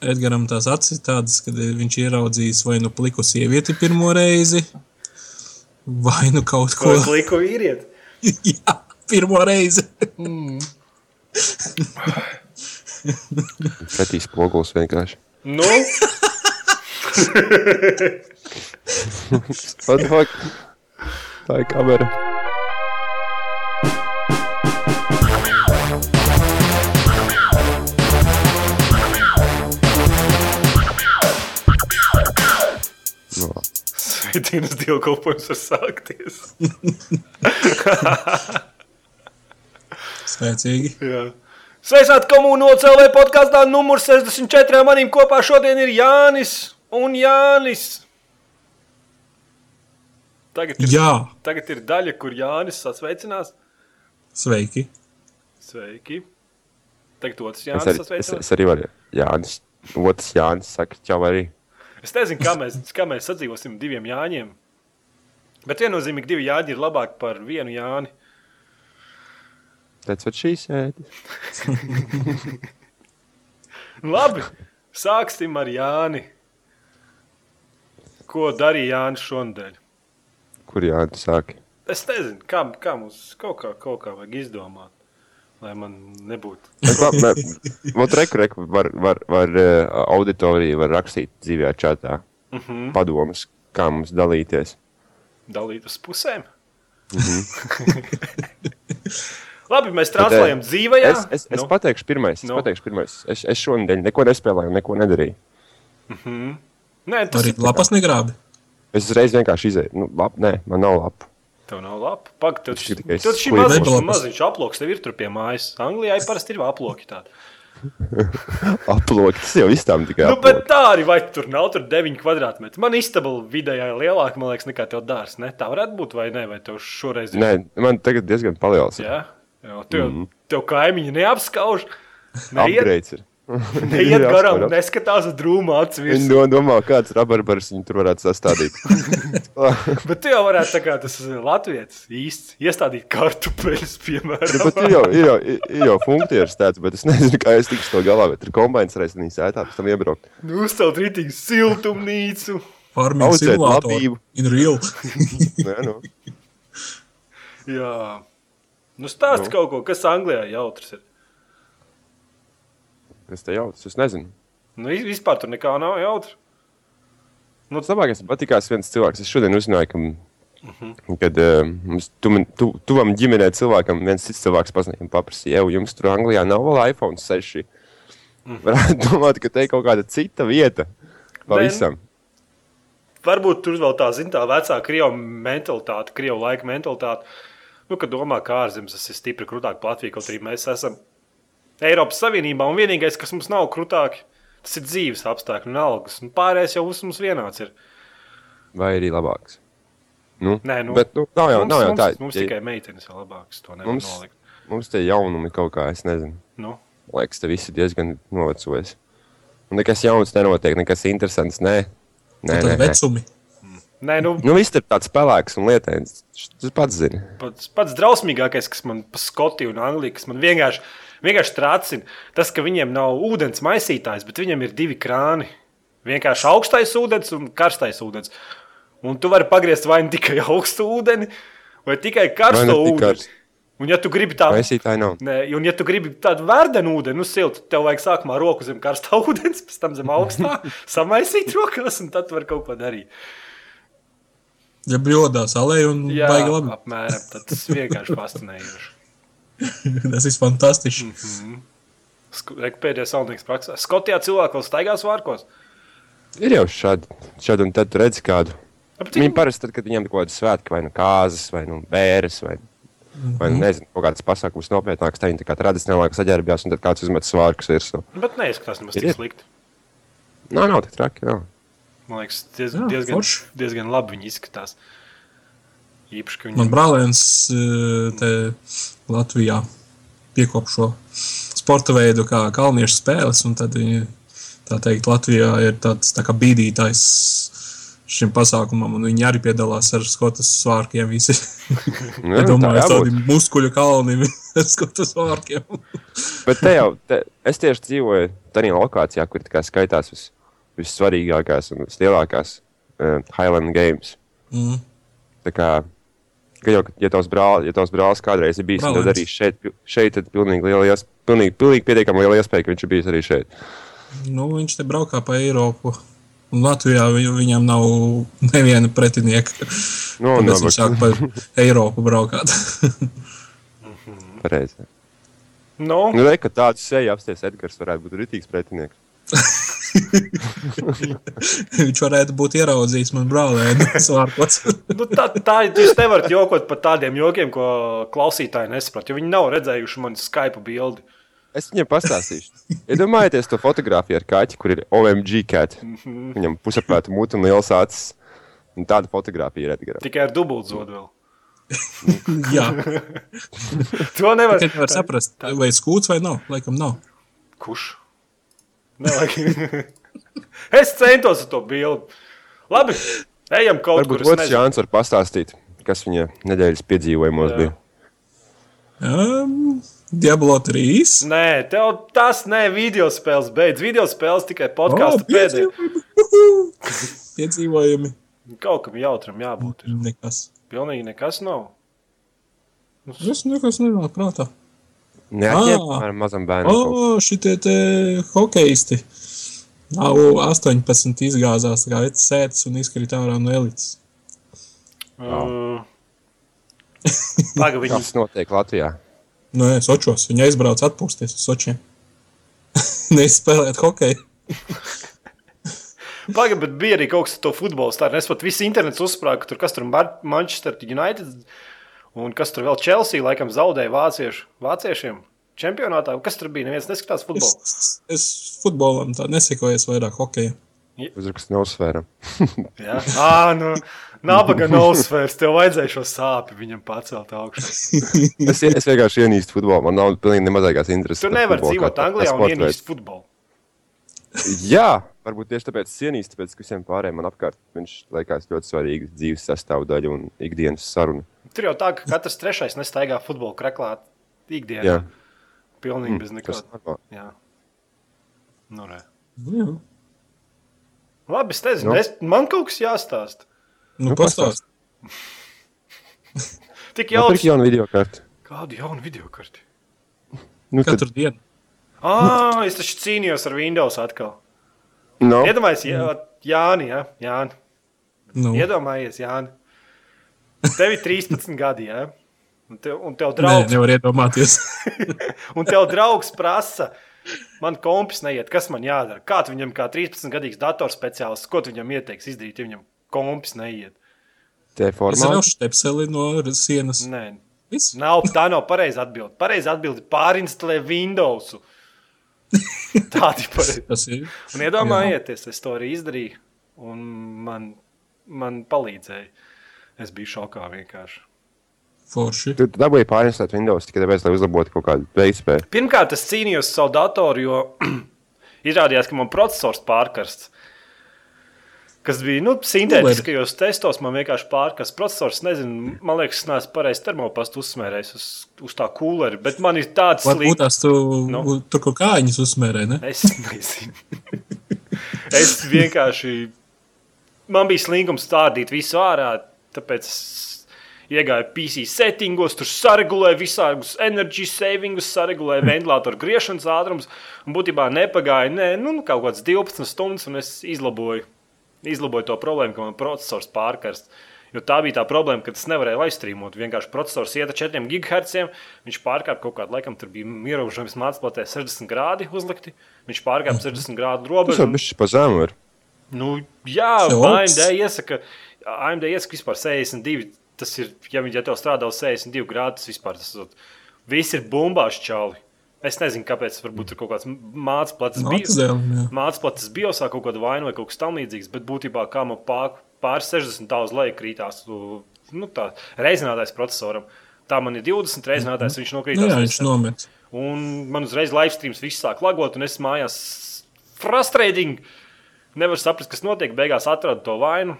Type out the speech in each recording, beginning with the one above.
Edgars tās acis tādas, kad viņš ieraudzījis vai nu pliku sievieti pirmo reizi, vai nu kaut ko Ko pliku vīrieti? Jā, pirmo reizi. Pretī spogulis vienkārši. Nu, What the fuck? Tā ir kamera. Svētdienas dievkalpojums var sākties. Spēcīgi. Jā. Sveicināti komūnu nocēlē podkāstā numur 64. Manim kopā šodien ir Jānis un Jānis. Tagad ir, Jā, tagad ir daļa, kur Jānis sasveicinās. sveiki. Sveiki. Tagad otrs Es, Jānis arī, es, sasveicinās. es arī varu. Jānis. Otrs Jānis saka, čau arī. Es nezinu, kā mēs, kā mēs sadzīvosim diviem Jāņiem. Bet viennozīmīgi divi Jāņi ir labāki par vienu Jāni. That's what she said. Labi, sāksim ar Jāni. Ko darīja Jānis šonadēļ? Kur Jānis saka? Es nezinu, kā, kā mums kaut kā, kaut kā vajag izdomāt, lai man nebūtu. Vot reku, reku, var, var, var uh, auditorija var rakstīt dzīvajā čatā Uh -huh. padomus, kā mums dalīties. Dalīt uz pusēm. Labi, mēs translējam dzīvē. Es, es, es nu. pateikšu pirmais. Es, Nu. pateikšu pirmais. es, es šonadēļ neko nespēlēju, neko nedarīju. Nē, tas Arī ir. lapas negrābi. Es uzreiz vienkārši izēju. Nu, lab, nē, man nav lapa. Tev nav labi. Pagaid, Tas ir tikai squid. maziņš, maziņš aploks, tev ir tur pie mājas. Anglijā ir parasti ir aploki tādi. Aploki, tas jau viss tam tikai Nu, bet aploki. tā arī vai tur nav tur 9 kvadrātmetri. Man istaba vidējā lielāka, man liekas, nekā tev dārs. Ne? Tā varētu būt, vai ne? Vai tev šoreiz? Nē, man tagad diezgan paliels. Jā, jā tev, mm -hmm. tev kaimiņi neapskauž. Neiet. neiet garām, neskatās uz drūmu acis. Viņi do- domā, kāds rabarbars viņi tur varētu sastādīt. Bet tu jau varētu, tā kā tas Latvijas īsts, iestādīt kartupeļus, piemēram. bet ir jau, ir jau, ir jau funkcijas tāds, bet es nezinu, kā es tikšu to galā. Bet tur kombinācijas reizes viņa sētā, pēc tam iebraukt. Nu, Uzcelt rītīgi siltumnīcu. Farming simulātoru. In real. Nē, nu. Jā. Nu, stāst Nu. kaut ko, kas Anglijā jautrs ir. Es te jau es nezinu. Nu, vis- vispār tur nekā nav jautrs. Nu, tas labākais man patīkās viens cilvēks. Es šodien uzzināju, ka, uh -huh. kad uh, mums tu, tu, tuvam ģimenē cilvēkam viens cits cilvēks paziņoja, paprasīja, jau jums tur Anglijā nav vēl iPhone 6. Varētu domāt, ka te ir kaut kāda cita vieta pavisam. Varbūt tur vēl tā, zina, tā vecā krievu mentalitāte, krievu laika mentalitāte. Nu, kad domā, ka ārzemes tas ir stipri krūtāk par Latviju, kaut arī mēs esam Eiropas Savienībā. Un vienīgais, kas mums nav krūtāk, tas ir dzīves apstākļi un algas. Un pārējais jau mums, mums vienāds ir. Vai arī labāks. Nu, Nē, nu, bet nu, nav jau, mums, nav jau mums, tā. Mums ja- tikai meitenes ir labākas. To nevar Mums- nolikt. mums tie jaunumi kaut kā, es nezinu. Nu, liekas, te viss ir diezgan novecojis. Un nekas jauns nenotiek, nekas interesants. Nē, nē, nē. nē. vecumi. nē, nu, Nu, viss ir tāds pelēks un lietains. Tas pats zina. pats, pats drausmīgākais, kas man pa Skotiju un Angliju, kas man vienkārši, vienkārši trācina, tas, ka viņiem nav ūdens maisītājs, bet viņiem ir divi krāni. Vienkārši augstais ūdens un karstais ūdens. Un tu vari pagriezt vai nu tikai augstu ūdeni, vai tikai karsto Vai tik ūdeni. karstu. Un, ja tu gribi tādu. Nē, un, ja tu gribi tādu verdenu ūdeni, nu, siltu, tev vajag sākumā roku zem karstā ūdens, pēc tam zem augstā, samaisīt rokās, un tad var kaut ko darīt. Ja brīvdā salē un Jā, baigi labi. apmēram. Tad tas vienkārši fascinējoši. Tas ir fantastiski. Reku pēdējais salnīgs praksē. Skotijā cilvēki vēl staigās vārkos. Ir jau šādi, šādi un tad tu redzi kādu. Bet Viņi parasti, tad, kad viņiem ir kaut kāda svētki, vai nu kāzas, vai nu bēres, vai, vai nu, nezinu, kaut kādas pasākumas nopietnākas, tad viņi tā kā tradicionālāk saģērbjās, un tad kāds uzmet svārkus virsū. Bet neizskatās nemaz tik slikti. Nav, nav tik traki, jā. Man liekas, diez, Jā, diezgan, forši. diezgan labi viņi izskatās. Īpaši, ka Man viņi brālēns eh, te Latvijā piekop šo sporta veidu, kā kalniešu spēles. un Tad viņi, tā teikt, Latvijā ir tāds tā kā bīdītājs šim pasākumam, un viņi arī piedalās ar skotas svārkiem. Visi. Nu, Es domāju, tā tādi muskuļu kalni ar skotas svārkiem. Bet te jau, te, es tieši dzīvoju tādā lokācijā, kur it kā skaitās vis, vissvarīgākās un vislielākās uh, Highland Games. Mm. Tā kā, ka jau, ja tavs brālis, ja tavs brālis kādreiz ir bijis, tad Brālēns. arī šeit, šeit ir pilnīgi, liela ies, pilnīgi, pilnīgi pietiekami liela iespēja, ka viņš ir bijis arī šeit. Nu, viņš te braukā pa Eiropu. Un Latvijā vi- viņam nav neviena pretinieka. Nu, Tāpēc no, viņš sāk pa Eiropu braukāt. pareizi. Nu, Nu, re, ka tādu seju apsties Edgars varētu būt ritīgs pretinieks. viņš varētu būt ieraudzījis man brālēnu svārkots. nu, tā, tā jūs nevarat jokot par tādiem jokiem, ko klausītāji nesaprot. Jo viņi nav redzējuši manu Skype bildi. Es viņam pastāstīšu. Iedomājieties to fotografiju ar kaķi, kur ir OMG cat. Viņam pusapēta mute un liels acis. Un tāda fotografija ir Edgars. Tikai ar dubultzodu vēl. Jā, To nevar, nevar saprast, vai skūts vai nav. Laikam nav. Kurš? Es centos ar to bildi. Labi, ejam kaut Varbūt kur. nezinu. Jānis var pastāstīt, kas viņa nedēļas piedzīvojumos Jā. bija. Um, Diablo 3. Nē, tev tas ne video spēles beidz. Video spēles tikai podkāstu O, pēdējā. piedzīvojumi. Kaut kam jautram jābūt. ir. Nekas. Pilnīgi nekas nav. Es nekas nenāk prātā. Neatņemt Ā. ar mazam bērnam. O, ko. šitie te hokeisti. Nav 18 izgāzās kā sēdes un izkrita ārā no elites. Uh, Pagaid, viņi Kas notiek Latvijā? Nē, Sočos. Viņa aizbrauca atpūsties uz Sočiem. Neizspēlēt hokeju. Pagaid, bet bija arī kaut kas ar to futbolu stāstu. Es pat visu internetu uzsprāgu, ka tur kas tur Manchester United un kas tur vēl Chelsea laikam zaudēja vāciešu, vāciešiem čempionātā. Kas tur bija? Neviens neskatās futbolu. Es, es futbolam tā nesekoju, es vairāk hokeju. Uzraksts nav sfēra. Jā, ah, nu, nabaga nosvērs. Tev vajadzēja šo sāpju viņam pacelt augšā. Es, es vienkārši ienīstu futbolu. Man nav pilnīgi nemazākās intereses. Tu nevari dzīvot Anglijā un ienīst futbolu. Jā, varbūt tieši tāpēc es ienīstu, tāpēc, ka visiem pārējiem man apkārt viņš liekas ļoti svarīga dzīves sastāvdaļa un ikdienas saruna. Tur jau tā, ka katrs trešais nestaigā futbolu kreklā ikdienā. Jā. Pilnīgi bez Tas nekā. Jā. Nu, re. Jā. Labi, es nezinu, Nu. es, man kaut kas jāstāsta. Nu, Nu, pastāst. Tik Nopirkt jautri, jaunu video karti. kādu jaunu video karti. Nu, tad, Katru dienu. Ah, es taču cīnījos ar Windows atkal. no, Iedomājieties, Jā, Jāni, ja? Jāni. Nu, Iedomājies, Jāni. Tev ir 13 gadi, ja? Un tev, un tev Nē, draugs, nevar iedomāties. un tev draugs prasa, man kompis neiet, kas man jādara. Kā tu viņam, kā 13-gadīgs datorspeciālists, ko tu viņam ieteiks izdarīt, ja viņam kompis neiet? te Es formāli. jau štepseli no sienas. Nē, Viss. nav, tā nav pareiza atbilde. Pareiza atbilde - pārinstalē Windows. Tāda ir ir. Un iedomājieties, es to arī izdarīju, un man, man palīdzēja. Es biju šokā vienkārši. Forši. Tu tu dabūji pārinstalēt Windows tikai tāpēc, lai uzlabotu kaut kādu veiktspēju. Pirmkārt, es cīnījos ar savu datoru, jo izrādījās, ka man processors pārkarsts. Kas bija nu, sintētiskajos testos, man vienkārši pārkarsts processors. Nezinu, man liekas, es neesmu pareizi termopastu uzsmērējis uz, uz tā kūleri, bet man ir tāds Varbūt slikts. tās tu Nu. tur kaut kājiņas uzsmērē, ne? Es nezinu. es vienkārši. Man bija slinkums stādīt visu ārā, tāpēc es iegāju PC settingos, tur saregulēju visādus energy savingus, saregulēju ventilatoru griešanas ātrumus. Un būtībā nepagāja ne, nu, nu, kaut kāds 12 stundas, un es izlaboju, izlaboju to problēmu, ka man processors pārkarst. Jo tā bija tā problēma, ka es nevarēju laistrīmot. Vienkārši processors iet ar 4 GHz. Viņš pārkāpa kaut kādu laikam, tur bija ierobežojums mācītājai 60 grādi uzlikti. Viņš pārkāpa 60 grādu Tas jau robežu. bija pa zemu. Nu, jā, augsts. iesaka, AMD iesaka vispār 62. Tas ir, ja viņi ja tev strādā uz 62 grādus, vispār tas ir. Viss ir bumbāši čāli. Es nezinu, kāpēc. Varbūt tur kaut kāds mācīts plats jā. Mācīts biosā kaut kāda vaina vai kaut kas tamlīdzīgs, bet būtībā kā man pār, pār 60 tā uz leju krītās, nu, tā reizinātais procesoram. Tā man ir 20 reizinātais, viņš Nu, nokrītās. jā, reiz viņš nomet. Un man uzreiz live streams viss sāk lagot, un es mājās frustrētīgi. Nevaru saprast, kas notiek. Beigās atradu to vainu,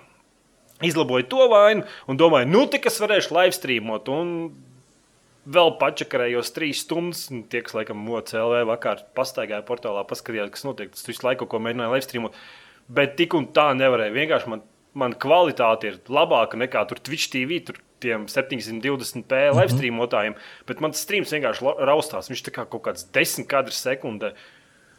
izlaboju to vainu un domāju, nu, tik es varēšu live streamot. Un vēl pačakarējos trīs stundas. un Tie, kas laikam MOCLV vakar pastaigāja portālā, paskatījās, kas notiek. Tas visu laiku, ko mēģināja live streamot. Bet tik un tā nevarēja. Vienkārši man, man kvalitāte ir labāka nekā tur Twitch TV. Tur Tiem 720p live streamotājiem, bet man tas streams vienkārši raustās. Viņš tā kā kaut kāds 10 kadrs sekundē.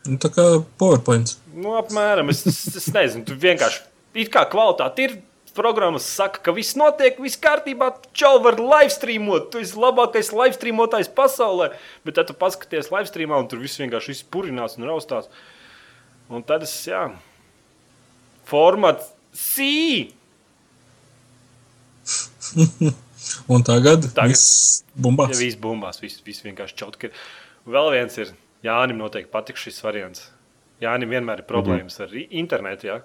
Nu, tā kā PowerPoint. Nu, apmēram, es, es, es nezinu, tu vienkārši it kā kvalitāte ir. Programmas saka, ka viss notiek, viss kārtībā. Čau, var live streamot. Tu esi labākais live streamotājs pasaulē. Bet tad tu paskaties live streamā, un tur viss vienkārši viss purinās un raustās. Un tad es, jā, formāts C. Un tagad, Tagad. viss bumbās. Ja viss bumbās, viss, viss vienkārši čautki. Vēl viens ir, Jānim noteikti patiks šis variants. Jānim vienmēr ir problēmas ar i- internetu. Jā.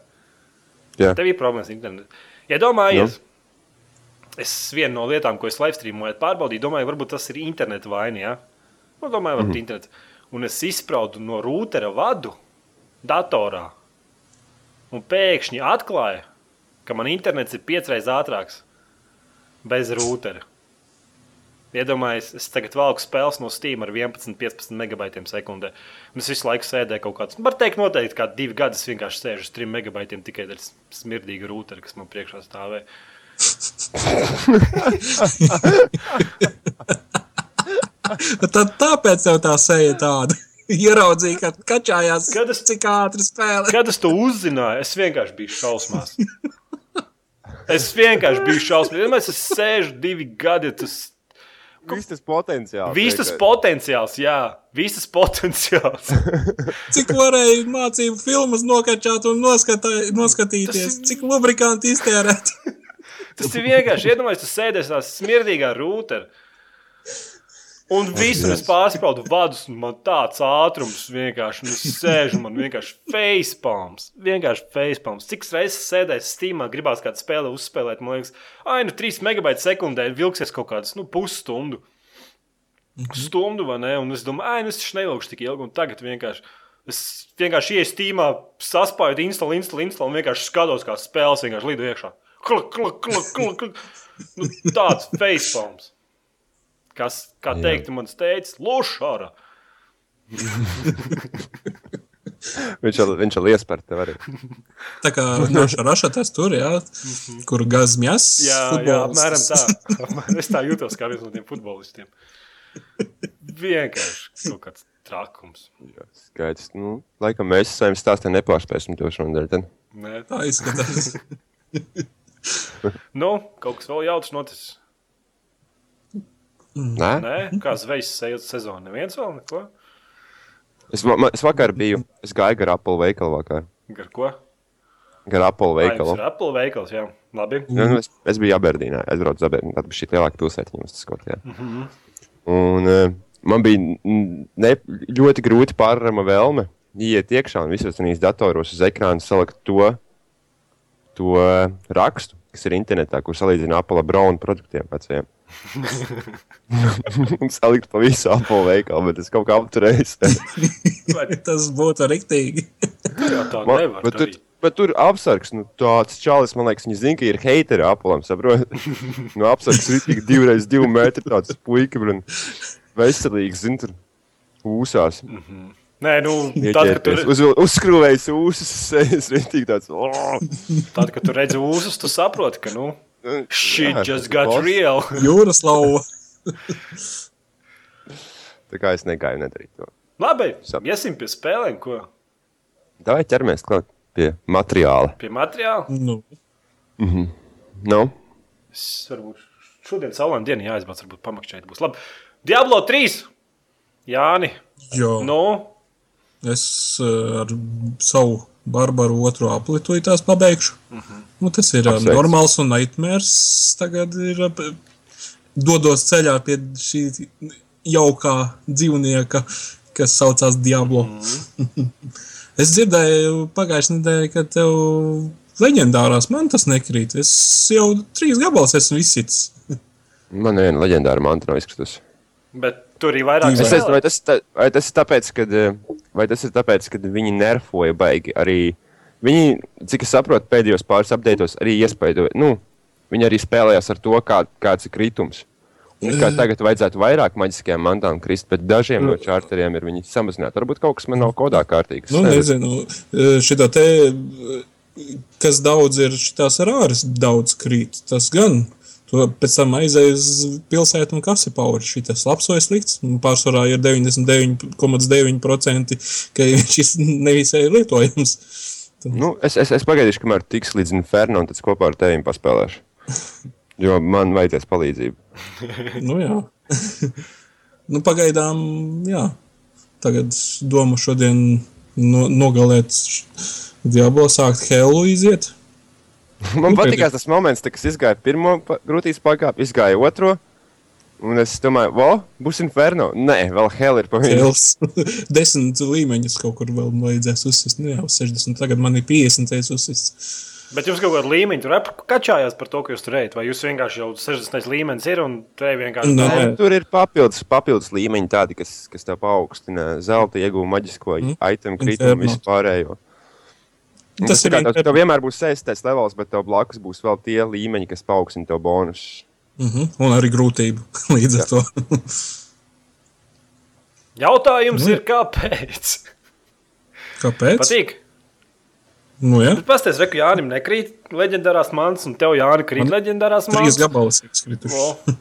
Jā. Tev ir problēmas ar internetu. Iedomājies, es vienu no lietām, ko es live streamoju, pārbaudīju, domāju, varbūt tas ir interneta vaina. Ja? Nu, domāju, varbūt mm. internets. Un es izspraudu no rūtera vadu datorā. Un pēkšņi atklāju, ka man internets ir piecreiz ātrāks bez rūtera. Iedomājieties, es tagad valku spēles no Steam ar 11-15 megabaitiem sekundē. Un es visu laiku sēdēju kaut kādā, var teikt, noteikti kā divi gadi. Es vienkārši sēžu uz 3 megabaitiem tikai dēļ smirdīga rūtera, kas man priekšā stāvēja. Tad tāpēc tev tā seja tāda. Ieraudzīja, ka kačājās, Kad es- cik ātri spēlē. Kad es to uzzināju, es vienkārši biju šausmās. Es vienkārši biju. Vienmēr es sēžu divi gadi. Tas Viss tas potenciāls. viss tas vienkārši. potenciāls, jā, viss tas potenciāls. Cik varēja mācību filmas nokačāt un noskatā, noskatīties, Tas- cik lubrikanti iztērēt. Tas ir vienkārši iedomājieties, tu sēdies tādā smirdīgā rūtā. Un visur es pārspaudu vadus, un man tāds ātrums vienkārši, un es sēžu, man vienkārši facepalms. Vienkārši facepalms. Cik reizes sēdēs Steamā, gribās kādu spēli uzspēlēt, man liekas, ai, nu 3 megabaita sekundē vilksies kaut kādas, nu, pusstundu. Stundu vai ne? Un es domāju, ai, nu es taču neilgšu tik ilgi, un tagad vienkārši. Es vienkārši ienāku Steamā, saspēju, instalu, instalu, instalu, un vienkārši skatos, kā spēles vienkārši lido iekšā. Klak, klak, klak, klak, klak. Nu, tāds facepalms. Kas, kā teikt, man teica, Lošāra. Viņš jau, viņš jau iespēr tev arī. Tā kā naša rašatas tur, jā, kur gazmjas. Jā, jā, apmēram tā. Es tā jūtos kā viens no tiem futbolistiem. Vienkārši kaut kāds trakums. Jā, Skaidrs. Nu, laikam mēs saviem stāstiem nepārspēsim to šodien. tad. Nē. Tā izskatās. Nu, kaut kas vēl jauts noticis. Nē? Nē, kā zvejas se- sezona. Neviens vēl neko. Es, va- ma- es vakar biju, es gāju gar Apple veikalu vakar. Gar ko? Gar Apple Ai, veikalu. Ir Apple veikals, jā. Labi. Nu, nu, es, es biju Aberdīnā, aizbraucu uz Aberdīnu. Tad bija šī lielāka pilsēta, jums tas kaut kā. Mm -hmm. Un uh, man bija ne, ļoti grūti pārrama vēlme iet iekšā un visos tādos datoros uz ekrāna salikt to, to rakstu, kas ir internetā, kur salīdzina Apple Brown produktiem vecajiem. salikt pa visu Apple veikalu, bet es kaut kā apturēju. sevi. Tas būtu riktīgi. Jā, tā Man- nevar. bet, tur, darīt. bet tur apsargs, nu, tāds čalis, man liekas, viņš zina, ka ir heiteri Apple. Saprot? nu, apsargs ir tik divreiz divi metri, tāds puika, un veselīgs, zina, tur ūsās. Nē, nu, tad, kad tur, Uz, uzskrūvējis ūsas, sejas rītīgi tāds. Oh! tad, kad tu redzi ūsus, tu saproti, ka, nu, shit Jā, just got boss. real. Jūras lauva. Tā kā es negāju nedarīt to. Labi, Sap. iesim pie spēlēm, ko Tā vai ķeramies klāt pie materiāla. pie materiāla. Nu, Nu, Es varbūt šodien saulēm dienu jāizbauda, varbūt pamakšķēt būs. Labi, Diablo 3. Jāni, jo, nu, es uh, ar savu barbaru otro aplitu tās pabeigšu. Uh -huh. nu, tas ir uh, Apsveic. normāls un nightmares. Tagad ir dodos ceļā pie šī jaukā dzīvnieka, kas saucās Diablo. Uh -huh. es dzirdēju pagājušajā nedēļā, ka tev leģendārās man tas nekrīt. Es jau trīs gabalus esmu izsitis. man viena leģendāra mantra nav izkritusi. bet tur ir vairāk Es nezinu, vai tas, tā, vai tas ir tāpēc, ka, vai tas ir tāpēc, ka viņi nerfoja baigi arī. Viņi, cik es saprotu, pēdējos pāris apgājos arī iespaidoja. Nu, viņi arī spēlējās ar to, kā, kāds ir kritums. Un Kā tagad vajadzētu vairāk maģiskajām mantām krist, bet dažiem no čārteriem ir viņi samazināti. Varbūt kaut kas man nav kodā kārtīgs. Nu, nezinu, šitā te, kas daudz ir, šitās rāras daudz krīt, tas gan. Tu pēc tam aizēji uz pilsētu un kas ir pauri. Šis labs vai slikts. Pārsvarā ir 99,9% ka šis nevisai ir lietojams. Nu, es, es, es pagaidīšu, kamēr tiks līdz Inferno, un tad kopā ar tevi paspēlēšu. Jo man vajadzēs palīdzību. nu, jā. nu, pagaidām, jā. Tagad domu šodien no, nogalēt Diablo, sākt Helu iziet. Man nu, patīk tas moments, kad es izgāju pirmo grūtības pakāpi, izgāju otro. Un es domāju, wow, būs inferno. Nē, vēl hell ir pavisam. Desmit līmeņus kaut kur vēl vajadzēs uzsist. Nu, jā, uz 60. Tagad man ir 50. uzsist. Bet jums kaut kāda līmeņa tur apkačājās par to, ka jūs tur ejat, vai jūs vienkārši jau 60. līmenis ir un te vienkārši Nē, tā? tur ir papildus, papildus līmeņi, tādi, kas, kas tev paaugstina zelta iegūmu, maģisko mm. item, kritumu, vispārējo. Tas, tas ir. Tev, tev vienmēr būs sēstais levels, bet tev blakus būs vēl tie līmeņi, kas paaugstina tev bonusus. Mm -hmm. Un arī grūtību līdz ar to. Jautājums nu. ir, kāpēc? Kāpēc? Patīk. Nu, ja. Pastāstiet, ka Jānis nekrīt leģendārās mans, un tev Jānis krīt leģendārās mans. Trīs gabalus izkrituši. Oh.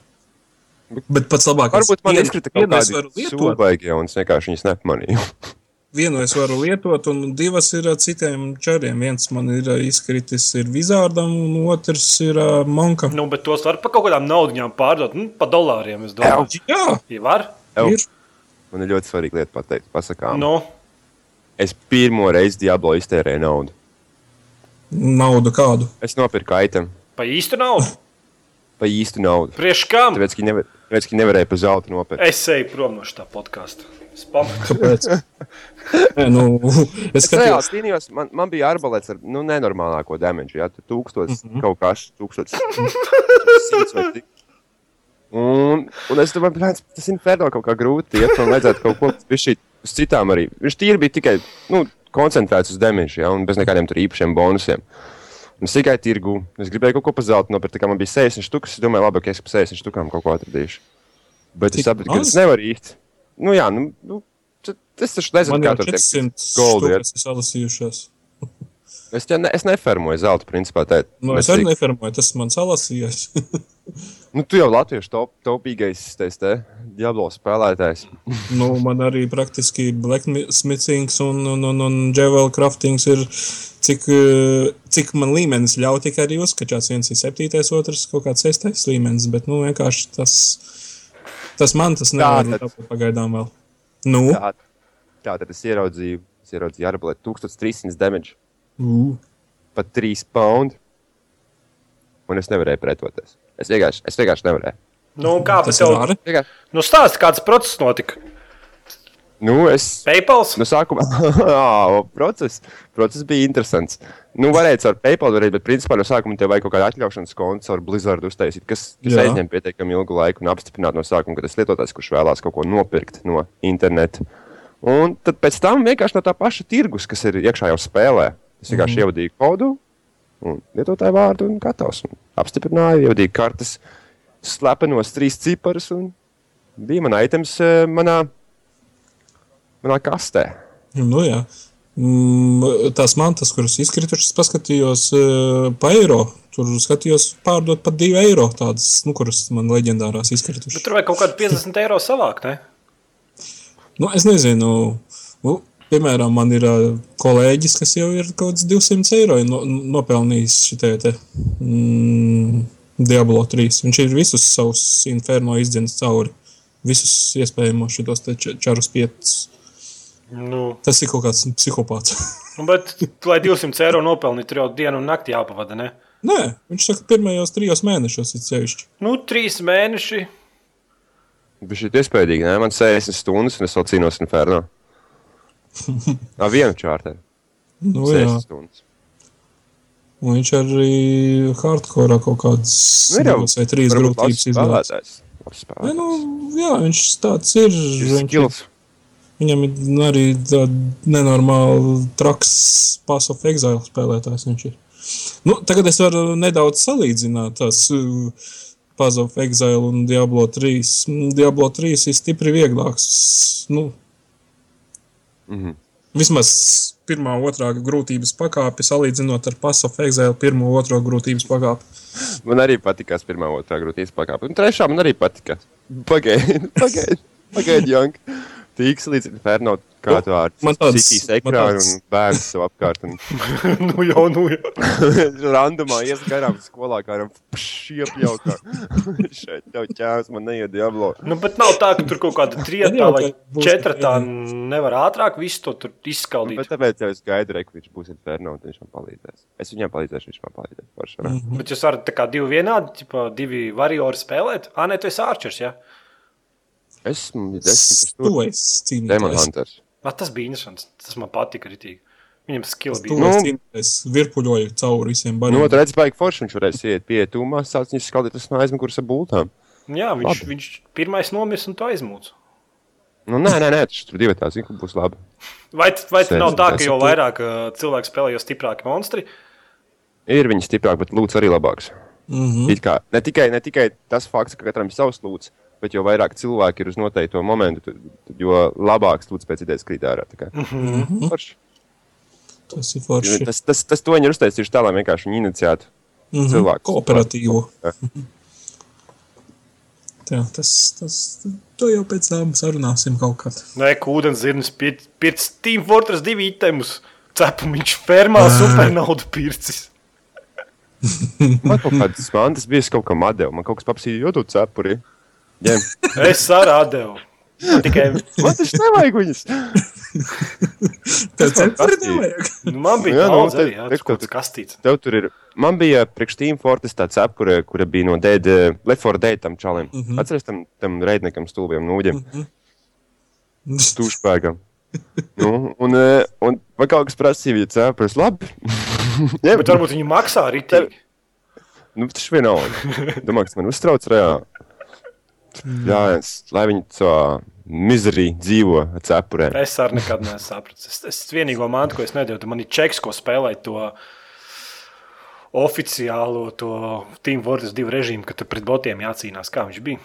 Bet pats labākais varbūt man izkrita kaut kāda sūdbaigi, un es vienkārši viņas nepamanīju. Vienu es varu lietot, un divas ir citiem čariem. Viens man ir izkritis ir vizārdam, un otrs ir monkam. Nu, bet tos var pa kaut kādām naudņām pārdot, nu, pa dolāriem, es domāju. Jā, ja var. Ir. Man ir ļoti svarīga lieta pateikt, pasakām. No. Es pirmo reizi Diablo iztērēju naudu. Naudu kādu? Es nopirku item. Pa īstu naudu? Pa īstu naudu. Priekš kam? Tāpēc, ka nevar, tāpēc, ka nevarēja pa zelta nopirkt. Es eju prom no šā podkāsta. Kāpēc? Nē, nu, es reāli cīnījos, man, man bija arbalēts ar nu, nenormālāko damage. Jā, tur tūkstots mm -hmm. kaut kas, tūkstots simts vai tik. Un, un es domāju, ka tas inferno kaut kā grūti iet, man vajadzētu kaut ko uz citām arī. Viņš tīri bija tikai, nu, koncentrēts uz demīšu, ja, un bez nekādiem īpašiem bonusiem. Un es tikai tirgu, es gribēju kaut ko pa zelta nopirkt, kā man bija 60 štukas. Es domāju, labi, ka es pa 60 štukām kaut ko atradīšu. Bet es sapratu, ka tas nevar īsti. Nu, jā, nu, nu tas taču nezinu, kā tur ir. Goldi ir. Es, ja ne, es nefermoju zelta, principā. Tā, nu, es arī nefermoju, tas man salasījās. Nu, tu jau latviešu top, topīgais tais, te, Diablo spēlētājs. nu, man arī praktiski blacksmithings un, un, un, un Javel crafting ir, cik, cik man līmenis ļauj tikai arī uzskačāts. Viens ir septītais, otrs kaut kāds sestais līmenis, bet, nu, vienkārši tas, tas man tas nevar pagaidām vēl. Nu? Tā, tā tad es ieraudzīju, es ieraudzīju arbalēt 1300 damage. Uh. Pat 3 pounds. Un es nevarēju pretoties. Es vienkārši, es vienkārši nevarēju. Nu, kā tas tev... Nu, stāsti, kāds process notika? Nu, es. PayPal? Nu, sākumā process, process bija interesants. Nu, varēja ar PayPal darīt, bet principā no sākuma tev vajag kaut kādu atļaušanas kontu ar Blizzard uztaisīt, kas, kas aizņem pietiekami ilgu laiku un apstiprināt no sākuma, ka tas lietotājs, kurš vēlās kaut ko nopirkt no interneta. Un tad pēc tam vienkārši no tā paša tirgus, kas ir iekšā jau spēlē, es vienkārši mm. ievadīju kodu, un lietotāju vārdu un gatavs. Un apstiprināju, ievadīju kartes slepenos trīs ciparus un bija man items eh, manā, manā kastē. Nu, jā. Mm, tās mantas, kuras izkritušas, paskatījos uh, pa eiro. Tur skatījos, pārdot par 2 eiro. Tādas, nu, kuras man leģendārās izkritušas. Bet tur vajag kaut kādu 50 eiro savākt, ne? Nu, es nezinu. Nu, Piemēram, man ir uh, kolēģis, kas jau ir kaut kāds 200 eiro no, nopelnījis šitie te mm, Diablo 3. Viņš ir visus savus inferno izdzēnis cauri. Visus iespējamos šitos čarus pietus. Nu. Tas ir kaut kāds psihopāts. nu, bet, lai 200 eiro nopelnītu, tur jau dienu un nakti jāpavada, ne? Nē, viņš saka, pirmajos trijos mēnešos ir sevišķi. Nu, trīs mēneši. Šī ir iespējīga, ne? Man 60 stundas, un es vēl cīnos inferno. Ar vienu čārteru. Nu, jā. Stundas. Un viņš arī hardcore kaut kādas nu, divas vai trīs grūtības izvēlētājs. Nu, jā, viņš tāds ir. Viņš, skills. Viņam ir arī tāds nenormāli traks Pass of Exile spēlētājs. Nu, tagad es varu nedaudz salīdzināt tās Path of Exile un Diablo 3. Mm, Diablo 3 ir stipri vieglāks. Nu, Mhm. Vismaz pirmā, otrā grūtības pakāpe, salīdzinot ar Path of Exile pirmo, otro grūtības pakāpi. Man arī patīkās pirmā, otrā grūtības pakāpe. Un trešā man arī patika. Pagaidi, pagaidi, pagaidi, Jank. Tīks līdz inferno, kā tu ar Man tāds- citīs ekrānu un bērnu sev apkārt. Un nu jau, nu jau. randumā ies garām skolā, kā ar šiepjaukā. Šeit tev ķērs, man neiet diablo. Nu, bet nav tā, ka tur kaut kāda trietā vai četratā nevar ātrāk visu to tur izskaldīt. Bet tāpēc jau es gaidu, ka viņš būs inferno un viņš man palīdzēs. Es viņam palīdzēšu, viņš man palīdzēs. Forši, mm. Bet jūs varat tā kā divi vienādi, ķipa, divi variori spēlēt. Ah, nē, tu esi ārčers, jā. Ja? Esmu desmit Tu stūri. esi Demon. Hunters. Ah, tas bija interesants. Tas man patika ritīgi. Viņam skills bija. Nu, esi cīnītājs. Virpuļoju cauri visiem Nu, bariem. redz, baigi forši viņš varēs iet pie tūmā, sāc viņus skaldīt, tas no aizmugures ar bultām. Jā, viņš, Labi. viņš pirmais nomirs un to aizmūts. Nu, nē, nē, nē, tas tur divi tā, zinu, būs labi. Vai, vai tas nav tā, ka jo vairāk uh, cilvēku spēlē, jo stiprāki monstri? Ir viņi stiprāk, bet lūdzu arī labāks. Mm -hmm. It kā, ne, tikai, ne tikai tas fakts, ka katram ir savs lūdzu, bet jo vairāk cilvēki ir uz noteikto momentu, tad- tad jo labāks lūdzu pēc idejas krīt ārā. tā kā. Forši. Tas ir forši. Tas, tas, tas to viņi ir uztaisījuši tā, lai vienkārši viņi iniciētu. Mhm. cilvēks. Kooperatīvu. Jā. Jā, tas, tas, to jau pēc tam sarunāsim kaut kad. Nē, ūdens zirnis pirts Team Fortress 2 itemus. Cepumiņš fermā supernaudu pircis. Man kaut kādas mantas bija, es kaut kā madēju, man kaut kas paprasīja, jo tu cepuri. Jā, Es arī devu. Tikai man taču nevajag viņus. Tev prasīja. nevajag. nu, man bija Jā, nu, te- arī, jā, te- kaut kāds kastīts. Tev tur ir. Man bija priekš Team Fortress tā cep, kura, kura bija no Dead, uh, Left 4 Dead tam čalim. Mm -hmm. Atceries tam, tam reidniekam stulbiem nūģiem, mm -hmm. stūšpēkam. nu, un, eh, un man kaut kas prasīja, ja cepures labi. Jā, Bet varbūt viņi maksā ritīgi. Nu, tas vienalga. Domāju, ka tas man uztrauc reāli. Jā, es, lai viņi to mizerī dzīvo ar cepurēm. Es arī nekad nesapratu. Es, es vienīgo mantu, ko es nedēļu, man ir čeks, ko spēlēt to oficiālo to Team Fortress 2 režīmu, ka tur pret botiem jācīnās. Kā viņš bija?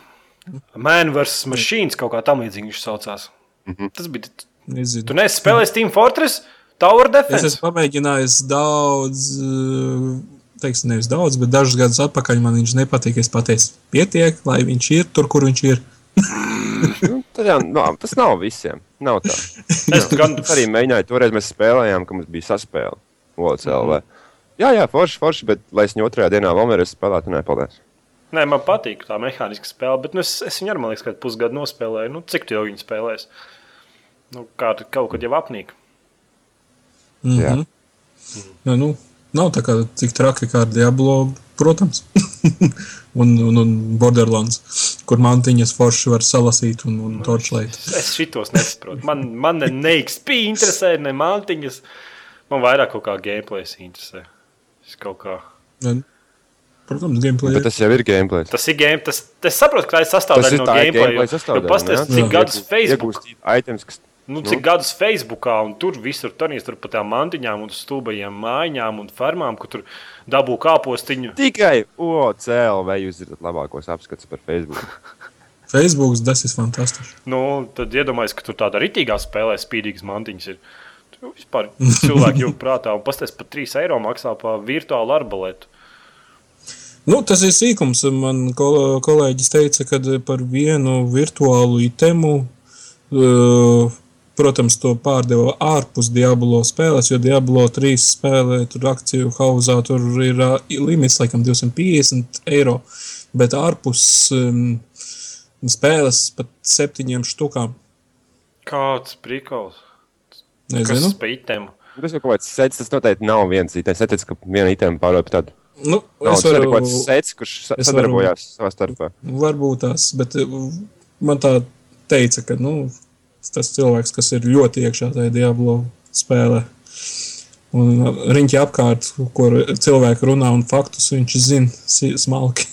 Man vs. Machines kaut kā tam līdzīga viņš saucās. Mm -hmm. Tas bija. Nezinu. Tu neesi spēlējis Team Fortress, Tower Es Defense. esmu pamēģinājis daudz, eh, teiksim, nevis daudz, bet dažus gadus atpakaļ man viņš nepatīk. Es pateicu, pietiek, lai viņš ir tur, kur viņš ir. Nu, tad jā, no, tas nav visiem. Nav tā. Es gan arī mēģināju, toreiz mēs spēlējām, ka mums bija saspēle. OCLV. Jā, jā, forši, forši, bet lai es viņu otrajā dienā nereiz spēlētu, nepaldies. Nē, man patīk tā mehāniska spēle, bet nu, es, es viņu arī, man liekas, kādu pusgadu nospēlēju. Nu, cik tu jau viņu spēlēsi? Nu, kā kaut kad jau apnīk. Mm Jā. -hmm. ja, nu, nav tā kā tik traki kā ar Diablo, protams. un, un, un Borderlands, kur mantiņas forši var salasīt un, un torčlēt. Es šitos nesaprotu. Man, man ne, ne XP interesē, ne mantiņas. Man vairāk kaut kā gameplays interesē. Es kaut kā. Ja, Protams, gameplay. Bet tas jau ir gameplay. Tas ir game, tas, tas saprot, ka tā ir sastāvdaļa no gameplay. Nu, pasties, cik gadus Facebook, Iegūst items, kas nu, cik gadus Facebookā un tur visur tur pa tām mantiņām un stūbajiem mājiņām un fermām, kur tur dabū kāpostiņu. tikai OCLV jūs zināt labākos apskats par Facebook. Facebook, tas ir fantastiski. Nu, tad iedomājieties, ka tur tāda ritīgā spēlē spīdīgas mantiņas ir. Tur vispār cilvēki jau prātā un pasties pat 3 eiro maksā par virtuālu arbaletu. Nu, tas ir sīkums. Man kol kolēģis teica, ka par vienu virtuālu itemu, uh, protams, to pārdeva ārpus Diablo spēles, jo Diablo 3 spēlē tur akciju hauzā tur ir uh, limits, laikam, 250 eiro, bet ārpus um, spēles pat septiņiem štukām. Kāds prikals? Kas Nezinu. tas pa itemu? Tas jau kaut kāds sets, tas noteikti nav viens items. Es neteicu, ka viena itema pārdod tādu. Nu, Nav, es tas ir varu, kaut kāds sets, kurš sadarbojās savā starpā. Varbūt tās, bet uh, man tā teica, ka nu, tas cilvēks, kas ir ļoti iekšā tajā Diablo spēlē, un riņķi apkārt, kur cilvēki runā un faktus, viņš zina smalki.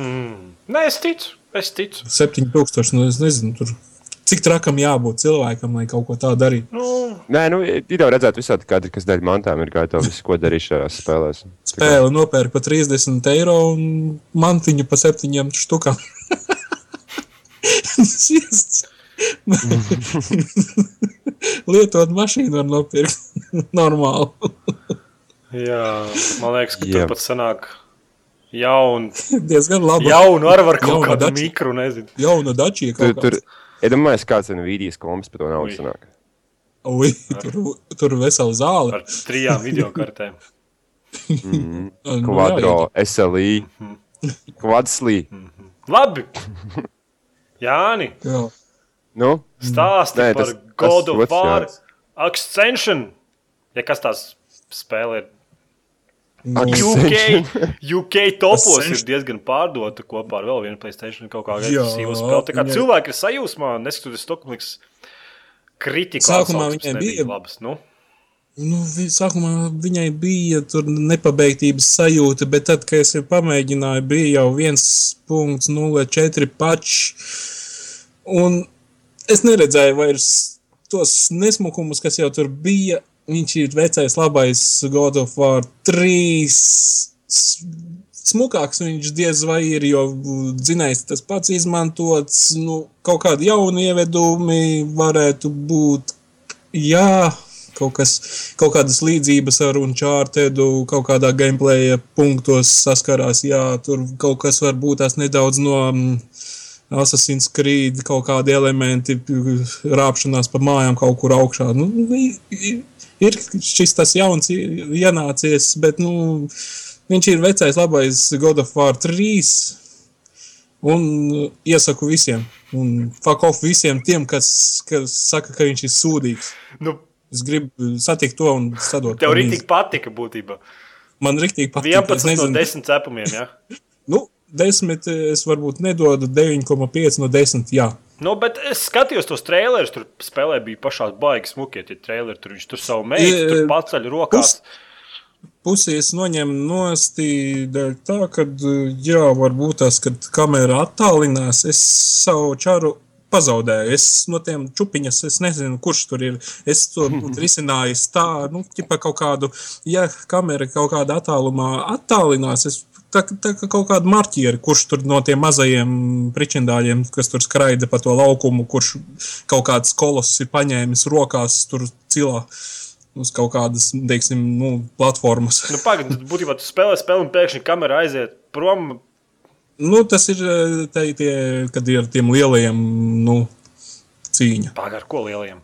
Mm. Nē, es ticu. Es ticu. 7000, nu es nezinu, tur cik trakam jābūt cilvēkam, lai kaut ko tādu darītu. Nu, Nē, nu, ir jau redzēt, visādi kadri, kas dēļ mantām ir gatavi visu, ko darīt šajās spēlēs. Spēle nopērk par 30 eiro un mantiņu par 7 štukām. Sviests. Lietot mašīnu var nopirkt normāli. jā, man liekas, ka tur pat sanāk jaunu, Diezgan labi. jaunu ar var kaut Jauna kādu dači. mikru, nezinu. Jauna dačija Tur, kaut tur, kāds. iedomājieties, kāds ir vīdijas komps par to naudu sanāk. Ui, tur, tur vesela zāle. Ar trijām video kartēm. Mm. Quadro, jā, SLI, Quadslī. Labi! Jāni, jā. Nu, stāsti Nē, par tas- God tas of War. Ascension. Ja kas tās spēle ir? UK, UK topos ir diezgan pārdota kopā ar vēl vienu Playstation kaut kādu agresīvu spēli. Tā kā viņai- cilvēki ir sajūsmā, neskatoties to, ka liks kritika Sākumā viņai bija- labas. Nu, Nu, vi- sākumā viņai bija tur nepabeigtības sajūta, bet tad, kad es pamēģināju, bija jau 1,04 pačs. Un es neredzēju vairs tos nesmukumus, kas jau tur bija. Viņš ir vecais, labais God of War 3. S- Smukāks viņš diez vai ir, jo dzinējs tas pats izmantots. Nu, kaut kādi jauni ievedumi varētu būt. Jā, kaut, kas, kaut kādas līdzības ar Uncharted, kaut kādā gameplay punktos saskarās. Jā, tur kaut kas var būt tās nedaudz no mm, Assassin's Creed, kaut kādi elementi, rāpšanās pa mājām kaut kur augšā. Nu, ir šis tas jauns ienācies, bet nu, viņš ir vecais, labais God of War 3. Un uh, iesaku visiem, un fuck off visiem tiem, kas, kas saka, ka viņš ir sūdīgs. nu, Es gribu satikt to un sadot. tev arī tik patika būtībā. Man rīktīgi patīk. 11 es no nezinu, 10 cepumiem. Ja? Nu, 10 es varbūt nedodu 9,5 no 10. Jā. Nu, bet es skatījos tos trailerus, tur spēlē bija pašā baigi smukie tie traileri. Tur viņš tur savu meitu, tur paceļ rokās. Pusi es noņemu nosti dēļ tā, ka, jā, varbūt tās, kad kamera attālinās, es savu čaru pazaudēju. Es no tiem čupiņas, es nezinu, kurš tur ir. Es to būtu risinājis tā, nu, ķipa kaut kādu, ja kamera kaut kādā attālumā attālinās, es tā, tā kā kaut kādu marķieri, kurš tur no tiem mazajiem pričindāļiem, kas tur skraida pa to laukumu, kurš kaut kāds koloss ir paņēmis rokās tur cilā uz kaut kādas, teiksim, nu, platformas. Nu, Pagaidām, būtībā tu spēlē spēli un pēkšņi kamera aiziet prom. Nu, tas ir eh, te, tie, kad ir ar tiem lielajiem nu, cīņa. Pagaidām, ko lieliem.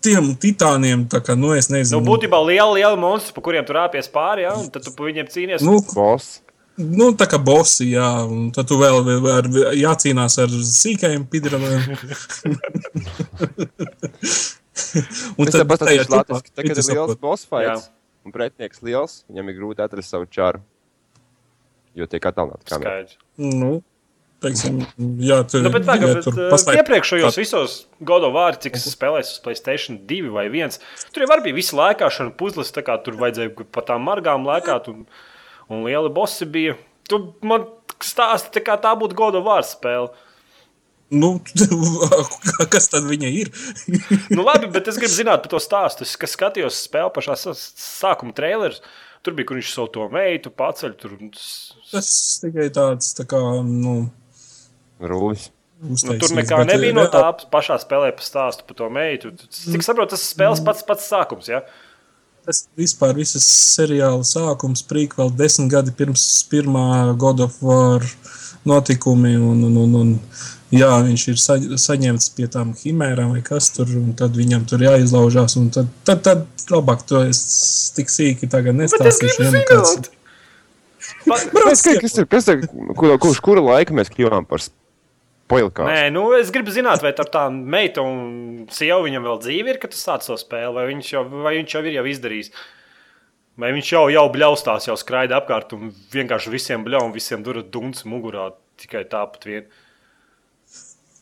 Nu, tiem titāniem, tā kā, nu, es Nu, nezinu. būtībā liela, liela monstri, pa kuriem tur rāpies pāri, ja? un tad tu pa viņiem cīnies. nu, Boss. nu, tā kā bosi, jā, un tad tu vēl, vēl ar, jācīnās ar sīkajiem pidramiem. un Tas tāpat tajā ir Latvijas, tipā tagad ir liels boss fights, Jā. un pretinieks liels, viņam ir grūti atrast savu čāru, jo tiek attālināta kamera. Skaidrs. Nu, teiksim, jā, tur, Nu, bet jā, bet, tur uh, paslēp- iepriekšējos visos Godo vārdus, cik es spēlēju uz Playstation 2 vai 1, tur jau bija visi lēkāšana puzles, tā kā tur vajadzēja pa tām margām lēkāt, un, un lieli bossi bija. Tu man stāsti, tā kā tā būtu Godo vārds spēle. Nu, kas tad viņa ir? Nu, labi, bet es gribu zināt par to stāstu. Es skatījos spēli pašā sākuma trailerā. Tur bija, kur viņš savu to meitu paceļ. Tur, Tas tikai tāds, tā kā, nu, Rūlis. nu, tur nekā bet, nebija no reāli- tā pašā spēlē pa stāstu par to meitu. Cik saprotu, tas spēles pats, pats sākums. Ja? Tas vispār visas seriāla sākums, prīk vēl desmit gadi pirms pirmā God of War notikumi. Un, un, un, un, jā, viņš ir sa saņemts pie tām himērām vai kas tur, un tad viņam tur jāizlaužās. un Tad, tad, tad labāk to es tik sīki tagad Bet es nestāstīšu. nu kāds- Kas, kas, kas, kurš kura laika mēs kļuvām par spoilkām? Nē, nu es gribu zināt, vai tā meita un sieva viņam vēl dzīve ir, kad tas sācis to spēli, vai viņš jau, vai viņš jau ir jau izdarījis. Vai viņš jau, jau bļaustās, jau skraida apkārt un vienkārši visiem bļauj un visiem dura duncis mugurā tikai tāpat vien.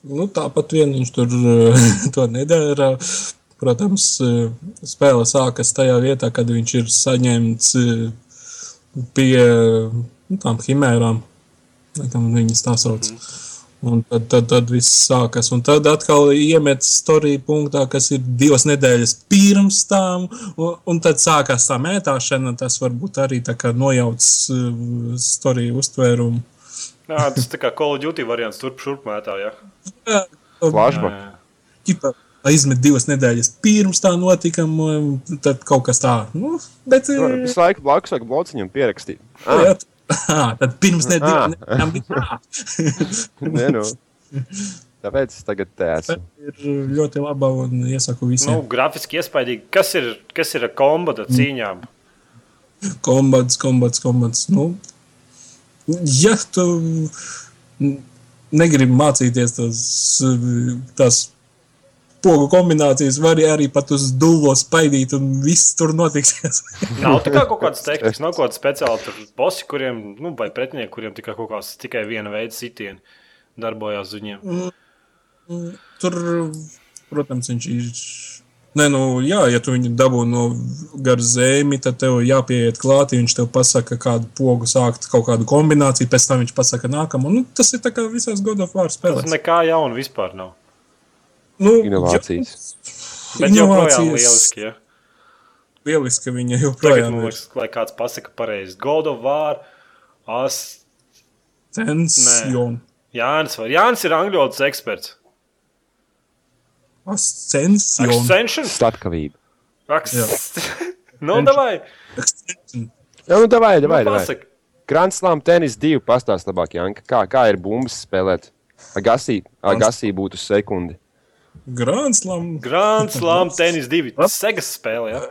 Nu, tāpat vien viņš tur eh, to nedara. Protams, eh, spēle sākas tajā vietā, kad viņš ir saņemts eh, pie nu, tām himērām, viņas tā sauc. Un tad, tad, tad viss sākas. Un tad atkal iemet storiju punktā, kas ir divas nedēļas pirms tam. Un, un tad sākās tā mētāšana. Tas varbūt arī tā kā nojauc uh, storiju uztvērumu. Jā, tas tā kā Call of Duty variants turp šurp mētā, jā. Jā, Flashback. ķipa, aizmet divas nedēļas pirms tā notikuma. un Tad kaut kas tā. Nu, bet, Nu, eh, Visu laiku blakus vajag blociņam pierakstīt. Ah, jā, tad pirms nedēļas bija tā. nē, nu. Tāpēc es tagad te esmu. ir ļoti laba un iesaku Nu, visiem. grafiski iespaidīgi. Kas ir, kas ir kombata cīņām? Kombats, kombats, kombats. Nu, ja tu negribi mācīties tās, tās pogu kombinācijas, vari arī pat uz dūlo spaidīt, un viss tur notiksies. Nav tā kā kaut kāds tehnisks, nav kaut kāds speciāls tur bosi, kuriem, nu, vai pretinieki, kuriem tikai kaut kāds tikai viena veida sitieni darbojās viņiem. tur, protams, viņš ir. Nē, nu, jā, ja tu viņu dabū no gar zemi, tad tev jāpieiet klāt. Viņš tev pasaka, kādu pogu sākt, kaut kādu kombināciju, pēc tam viņš pasaka nākamo. Nu, tas ir tā kā visās God of War Tas spēlēs. nekā jauna vispār nav. Nu, Inovācijas. Bet joprojām Inovācijas. lieliski. Ja? Lieliski, ka viņa Tagad, joprojām ir liekas, lai kāds pasaka pareizi. God of War, As, censiona. Jānis, var. Jānis ir angļu valodas eksperts. Ascension. Extension? Statkavība. Aks... nu, davai. Extension. Jā, nu, davai, davai, Nu, davai. pasaka. Grand Slam tenis divi pastāst labāk, Janka. Kā, kā ir bumbas spēlēt? Agasī, Agasī būtu sekundi. Grand Slam. Grand Slam tenis divi. Segas spēle, ja?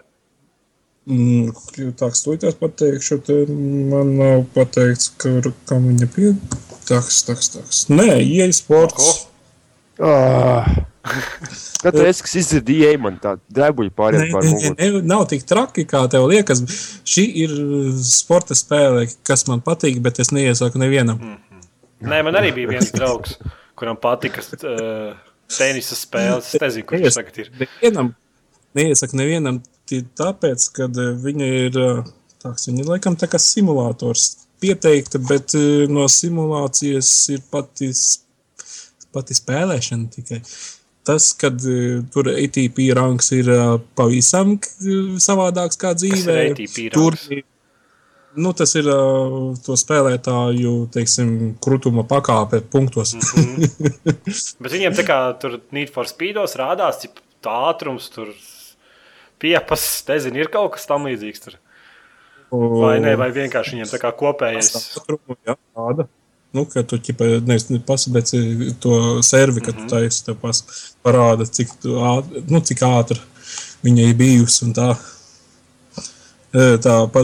Mm, tā kā stūjās pateikšu, te man nav pateikts, ka, kam viņa pie... Taks, taks, taks. Nē, ieeja sports. Ah. Katru reizi, kad izdzirdīju, ej, man tā drebuļi Nē, pārējais pār nē, muguru. nav tik traki, kā tev liekas. Šī ir sporta spēle, kas man patīk, bet es neiesaku nevienam. Nē, man arī bija viens draugs, kuram patika uh, tenisa spēles. Es nezinu, kurš tas tagad ir. Nevienam, neiesaku nevienam, tāpēc, ka viņa ir, eh, tāds, viņa ir laikam tā kā simulators pieteikta, bet eh, no simulācijas ir pati, pati spēlēšana tikai. Tas, kad tur ATP rangs ir pavisam savādāks kā dzīvē. Tur rangs? Nu, tas ir uh, to spēlētāju teiksim, krutuma pakāpe punktos. Bet viņiem tā kā tur Need for Speedos rādās, cik tā ātrums tur piepas, nezinu, ir kaut kas tam līdzīgs. Tur. Vai ne, vai vienkārši viņiem tā kā kopējais. Jā, tāda. Nu, ka tu ķipa, nevis pasabēc to servi, kad mm -hmm. tu taisi, tev pas, parāda, cik, tu ātri, nu, cik ātri viņa ir bijusi un tā. E, tā pa,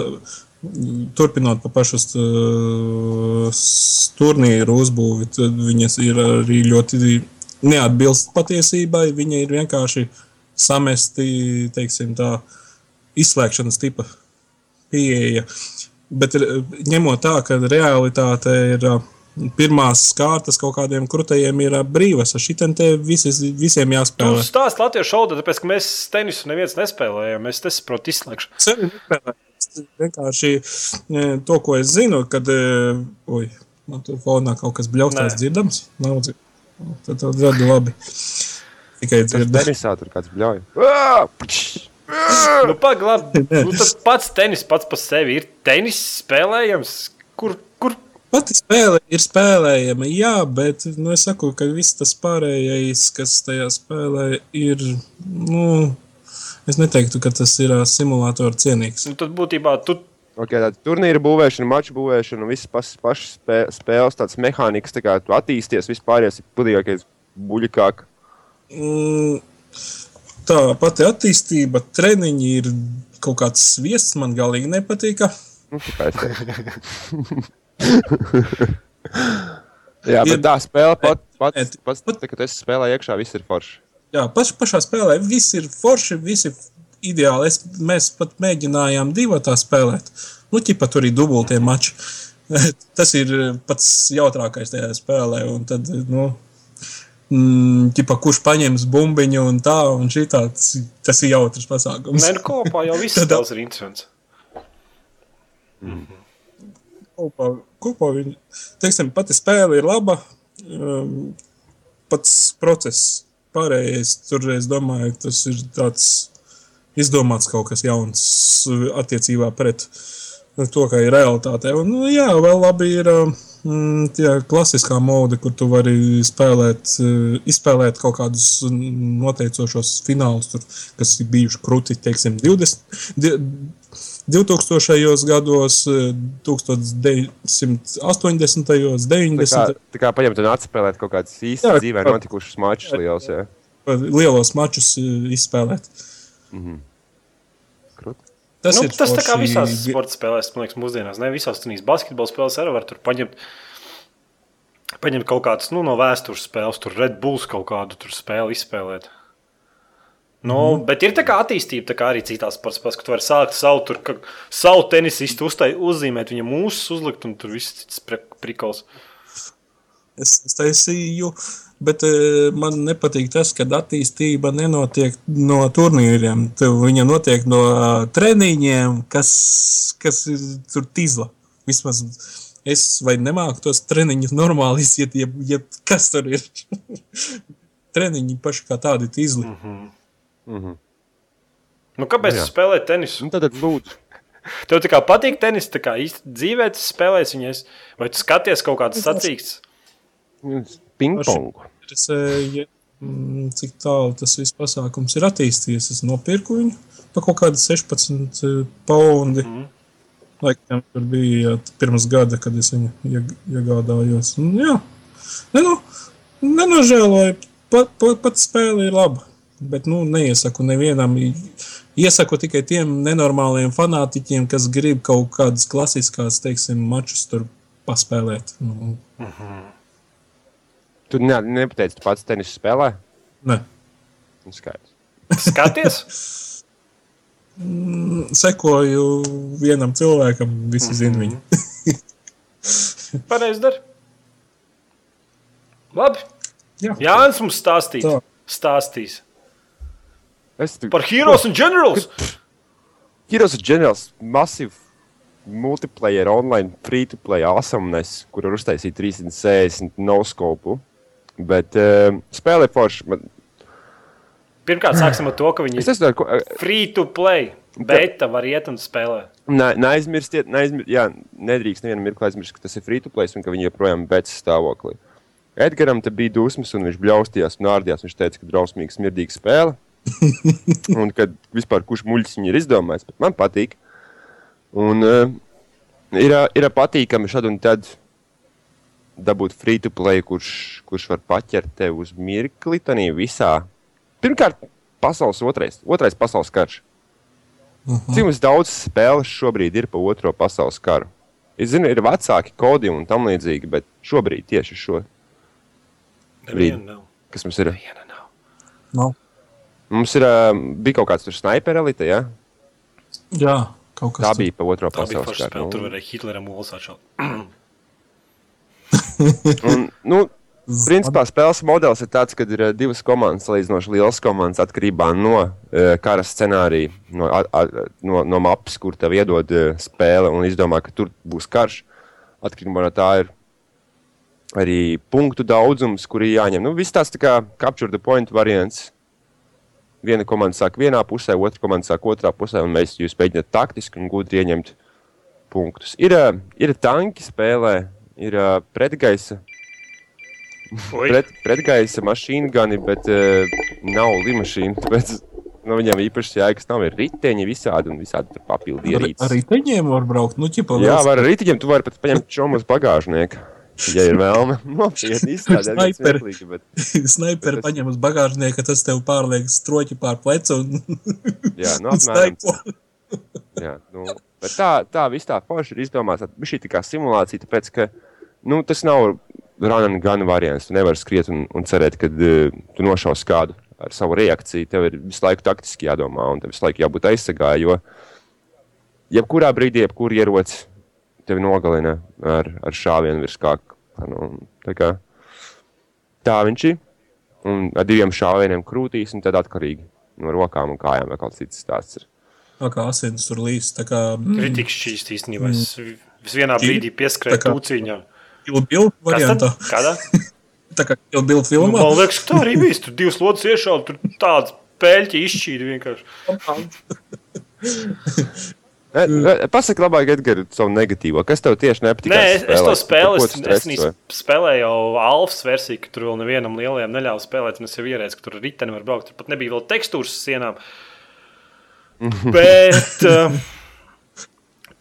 turpinot pa pašu st- s- turnīru uzbūvi, tad viņas ir arī ļoti neatbilst patiesībai. Viņa ir vienkārši samesti, teiksim tā, izslēgšanas tipa pieeja. Bet ir, ņemot tā, ka realitāte ir ā, pirmās kārtas kaut kādiem krūtējiem ir brīvas, šitam te visi, visiem jāspēlē. stāst latviešu šaudu, tāpēc, ka mēs tenisu neviens nespēlējām. Mēs nesaprotam izslēgšanu. Sevi nespēlē. Es Vienkārši to, ko es zinu, kad, oi, man tur fonā kaut kas bļaustās dzirdams, nav dzirdams. Tad tad rada labi. Tikai Tas dzirdēt. tenisā tur kāds bļauj. Nu, pagaidi, nu, tad pats tenis pats par sevi ir tenis spēlējams. Kur Pati spēle ir spēlējama, jā, bet nu, es saku, ka viss tas pārējais, kas tajā spēlē, ir. Nu, es neteiktu, ka tas ir ā, simulātora cienīgs. nu, tad būtībā tu Okay, tāda turnīra būvēšana, maču būvēšana, visas pas- pašas spē, spēles, tādas mehānikas, tā kā tu attīsties, vispār ir pudīgākais buļļakāk. Mm, tā pati attīstība, treniņi ir kaut kāds sviests, man galīgi nepatīk. Nu. Jā, bet tā spēle pat, pat, Nē, pat, pat, tā, kad es spēlēju iekšā, viss ir forši. Jā, paš, pašā spēlē viss ir forši, viss ir ideāli. Es, mēs pat mēģinājām divu tā spēlēt. Nu, ķipa tur ir dubultie mači. Tas ir pats jautrākais tajā spēlē. Un tad, nu, mm, ķipa, kurš paņems bumbiņu un tā, un šitā, tas, tas ir jautrs pasākums. Nē, nu, kopā jau viss Tad- tas ir interesants. Kopā, kopā viņi, teiksim, pati spēle ir laba. um, pats process. Pārējais tur es domāju, tas ir tāds izdomāts kaut kas jauns attiecībā pret to, kā ir realitāte. Un, nu, jā, vēl labi ir mm, tie klasiskā mode, kur tu vari spēlēt, izspēlēt kaut kādus noteicošos finālus, tur, kas ir bijuši krūti, teiksim, 20. 2000. gados, 1980. 90. Tā kā, tā kā paņemt un atspēlēt kaut kādas īstas dzīvē notikušas mačus liels. Jā. Lielos mačus izspēlēt. Mm -hmm. Tas, nu, tas tā kā visās sporta spēlēs, man liekas, mūsdienās, ne visās tādās basketbola spēlēs arī var paņemt. Paņemt kaut kādas nu, no vēstures spēles, tur Red Bulls kaut kādu spēli izspēlēt. Nu, mm. Bet ir tā kā attīstība, tā kā arī citās sporta spēlēs, ka tu vari sākt savu, tur, ka, savu tenisistu uztai, uzzīmēt, viņam mūsu uzlikt, un tur viss cits prikols. Es, es taisīju bet e, man nepatīk tas, ka attīstība nenotiek no turnīriem. Viņa notiek no treniņiem, kas, kas ir tur tīzla. Vismaz es vai nemāku tos treniņus normāli iziet, ja, ja kas tur ir. Treniņi paši kā tādi tīzli. Mm -hmm. Mm -hmm. Nu, kāpēc tu spēlē tenisu? Nu, tad lūdzu. Tev tā kā patīk tenis, tā kā īsti dzīvē tu spēlēsi viņas, vai tu skaties kaut kādas sacīkstas? Pingpongu interesēja, mm, cik tālu tas viss pasākums ir attīstījies. Es nopirku viņu par kaut kādu 16 eh, paundi. Mm. Laikam tur bija pirms gada, kad es viņu iegādājos. Un, jā, ne, nu, nenožēloju. Pat, pat, pat spēle ir laba. Bet nu, neiesaku nevienam. Iesaku tikai tiem nenormāliem fanātiķiem, kas grib kaut kādas klasiskās, teiksim, mačus tur paspēlēt. Nu. Mm -hmm. Tu ne, nepateici, tu pats tenisu spēlē? Nē. Nu, skaidrs. Skaties! Mm, sekoju vienam cilvēkam, visi mm -hmm. zina viņu. Pareizi dar. Labi. Jā, Jānis mums stāstīs. Tā. Stāstīs. Es. Par Heroes and Generals. Heroes and Generals masīvi multiplayer, online, free to play awesomeness, kur var uztaisīt 360 no scope. Bet uh, spēlē forši. Man... Pirmkārt, sāksim ar to, ka viņi ir ko... free to play. Beta var iet un spēlēt. Ne, neaizmirstiet, neaizmir, jā, nedrīkst nevienam mirkli aizmirst, ka tas ir free to play un ka viņi joprojām ir betas stāvoklī. Edgars tam bija dusmas, un viņš bļaustījās un ārdījās. Viņš teica, ka drausmīga, smirdīga spēle. Un kad vispār kurš muļķis viņa ir izdomājis, bet man patīk. Un uh, ir, ir patīkami šad un tad dabūt free to play, kurš, kurš var paķert tevi uz mirkli. Tanī visā. Pirmkārt, pasaules otrais, otrais pasaules karš. Uh -huh. Cik mums daudz spēles šobrīd ir pa otro pasaules karu? Es zinu, ir vecāki kodi un tam līdzīgi, bet šobrīd tieši šo brīdi, kas mums ir. No. Mums ir, bija kaut kāds tur sniper elite, ja? Jā, kaut kas. Tā bija pa otro Tā pasaules karu. Tur varēja Hitleram mūlsāt šo. Un, nu, Principā spēles modelis ir tāds, ka ir divas komandas, salīdzinoši liels komandas, atkarībā no uh, kara scenārija, no, a, a, no, no mapas, kur tev iedod uh, spēle un izdomā, ka tur būs karš. Atkarībā no tā ir arī punktu daudzums, kuri jāņem. Nu, viss tās tā kā capture the point variants. Viena komanda sāk vienā pusē, otra komanda sāk otrā pusē, un mēs jūs mēģināt taktiski un gudri ieņemt punktus. Ir, uh, ir tanki spēlē, ir uh, pretgaisa. Pret, pretgaisa mašīna gan ir, bet uh, nav līnija. Tāpēc no viņiem īpaši jēgas nav. Ir riteņi visādi un visādi papildu ierīces. Ar riteņiem var braukt. Nu, ķipa, Jā, var ar riteņiem. Tu vari pat paņemt čomus bagāžnieku. Ja ir vēlme, nopietni izstrādāt, tad bet... sniperi bet... paņem uz bagāžnieku, ka tas tev pārliek stroķi pār plecu. Un... Jā, nu, apmēram. Jā, nu, bet tā, tā viss tā forši ir izdomāts. Šī tā kā simulācija, tāpēc, ka nu, tas nav run and gun variants. Tu nevari skriet un, un cerēt, ka uh, tu nošaus kādu ar savu reakciju. Tev ir visu laiku taktiski jādomā un tev visu laiku jābūt aizsargā, jo jebkurā brīdī, jebkur ierocis tevi nogalina ar, ar šāvienu virs kāka. Nu, tā, kā, tā viņš ir. Un ar diviem šāvieniem krūtīs, un tad atkarīgi no rokām un kājām vai kāds cits stāsts. Ir. Tā kā asins tur līdz. Mm, Kritikas šīs īstenībā. Mm. Es vienā brīdī pieskrēju tūciņā. Bildu variantā. Kādā? Tā kā jau bija Nu, filmā. man liekas, ka tā arī bija. Tur divas lodes iešauja, tur tāds peļķi izšķīra vienkārši. Ne, ne, Pasaki, labāk, Edgars, savu negatīvo. Kas tev tieši nepatīk? Nē, es, es to spēlēju. Es, es nīs- spēlēju jau Alfas versiju, ka tur vēl nevienam lielajam neļāva spēlēt. Es jau ierēdzu, ka tur riteni var braukt. Tur pat nebija vēl tekstūras sienām. Bet uh,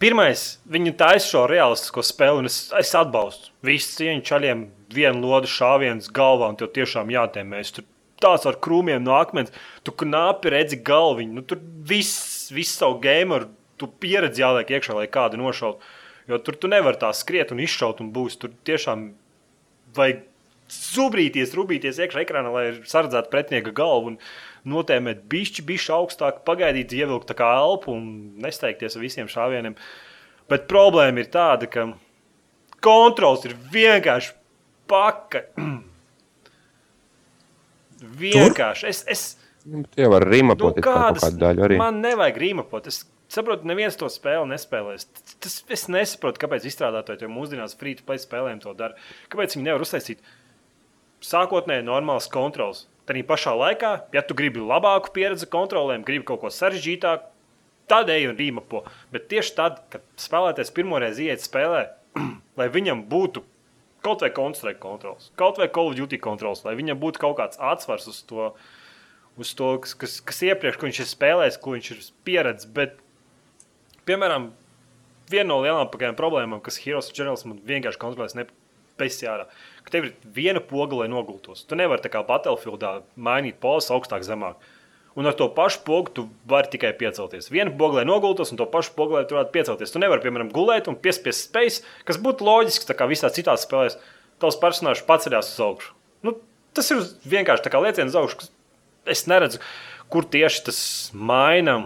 pirmais, viņi taisa šo realistisko spēli, un es, es atbalstu. Visi cieņu čaļiem, viena lodu šāviens galvā, un tev tiešām jātēmēs. Tur tāds ar krūmiem no akmens, tu knapi redzi galviņu. Nu, tur viss, viss savu gameru, tu pieredzi jāliek iekšā, lai kādu nošautu. Jo tur tu nevari tā skriet un izšaut, un būs tur tiešām vajag zubrīties, rūpīties iekšā ekrānā, lai sardzētu pretinieka galvu un notēmēt bišķi, bišķi augstāk, pagaidīt, ievilkt tā kā elpu un nesteigties ar visiem šāvieniem. Bet problēma ir tāda, ka kontrols ir vienkārši paka. vienkārši. Es, es, Nu, Tie var rīmapot Nu, kādas, kādu daļu arī. Man nevajag rīmapot. Es saprotu, neviens to spēli nespēlēs. Tas, es nesaprotu, kāpēc izstrādātāji jau mūsdienās free to play spēlēm to dara. Kāpēc viņi nevar uztaisīt sākotnēji normāls kontrols? Tad pašā laikā, ja tu gribi labāku pieredzi kontrolēm, gribi kaut ko sarežģītāku, tad ej un rīmapo. Bet tieši tad, kad spēlētājs pirmoreiz iet spēlē, lai viņam būtu kaut vai Counter-Strike kontrols, kaut vai Call of Duty kontrols, lai viņam būtu kaut kāds atsvars uz to uz to, kas, kas, kas iepriekš, ko viņš ir spēlējis, ko viņš ir pieredzējis. Bet, piemēram, viena no lielākajām problēmām, kas Heroes Generals man vienkārši kontrolēs nepēcjārā, ka tev ir viena poga, lai nogultos. Tu nevari tā kā Battlefieldā mainīt polas augstāk, zemāk. Un ar to pašu pogu tu vari tikai piecelties. Vienu pogu, lai nogultos, un to pašu pogu, lai tu varētu piecelties. Tu nevari, piemēram, gulēt un piespiest spējas, kas būtu loģiski, tā kā visās citās spēlēs. Tavs personāžs paceļās uz augšu. Nu, tas ir vienkārši tā kā lēciens uz augšu. kas- Es neredzu, kur tieši tas maina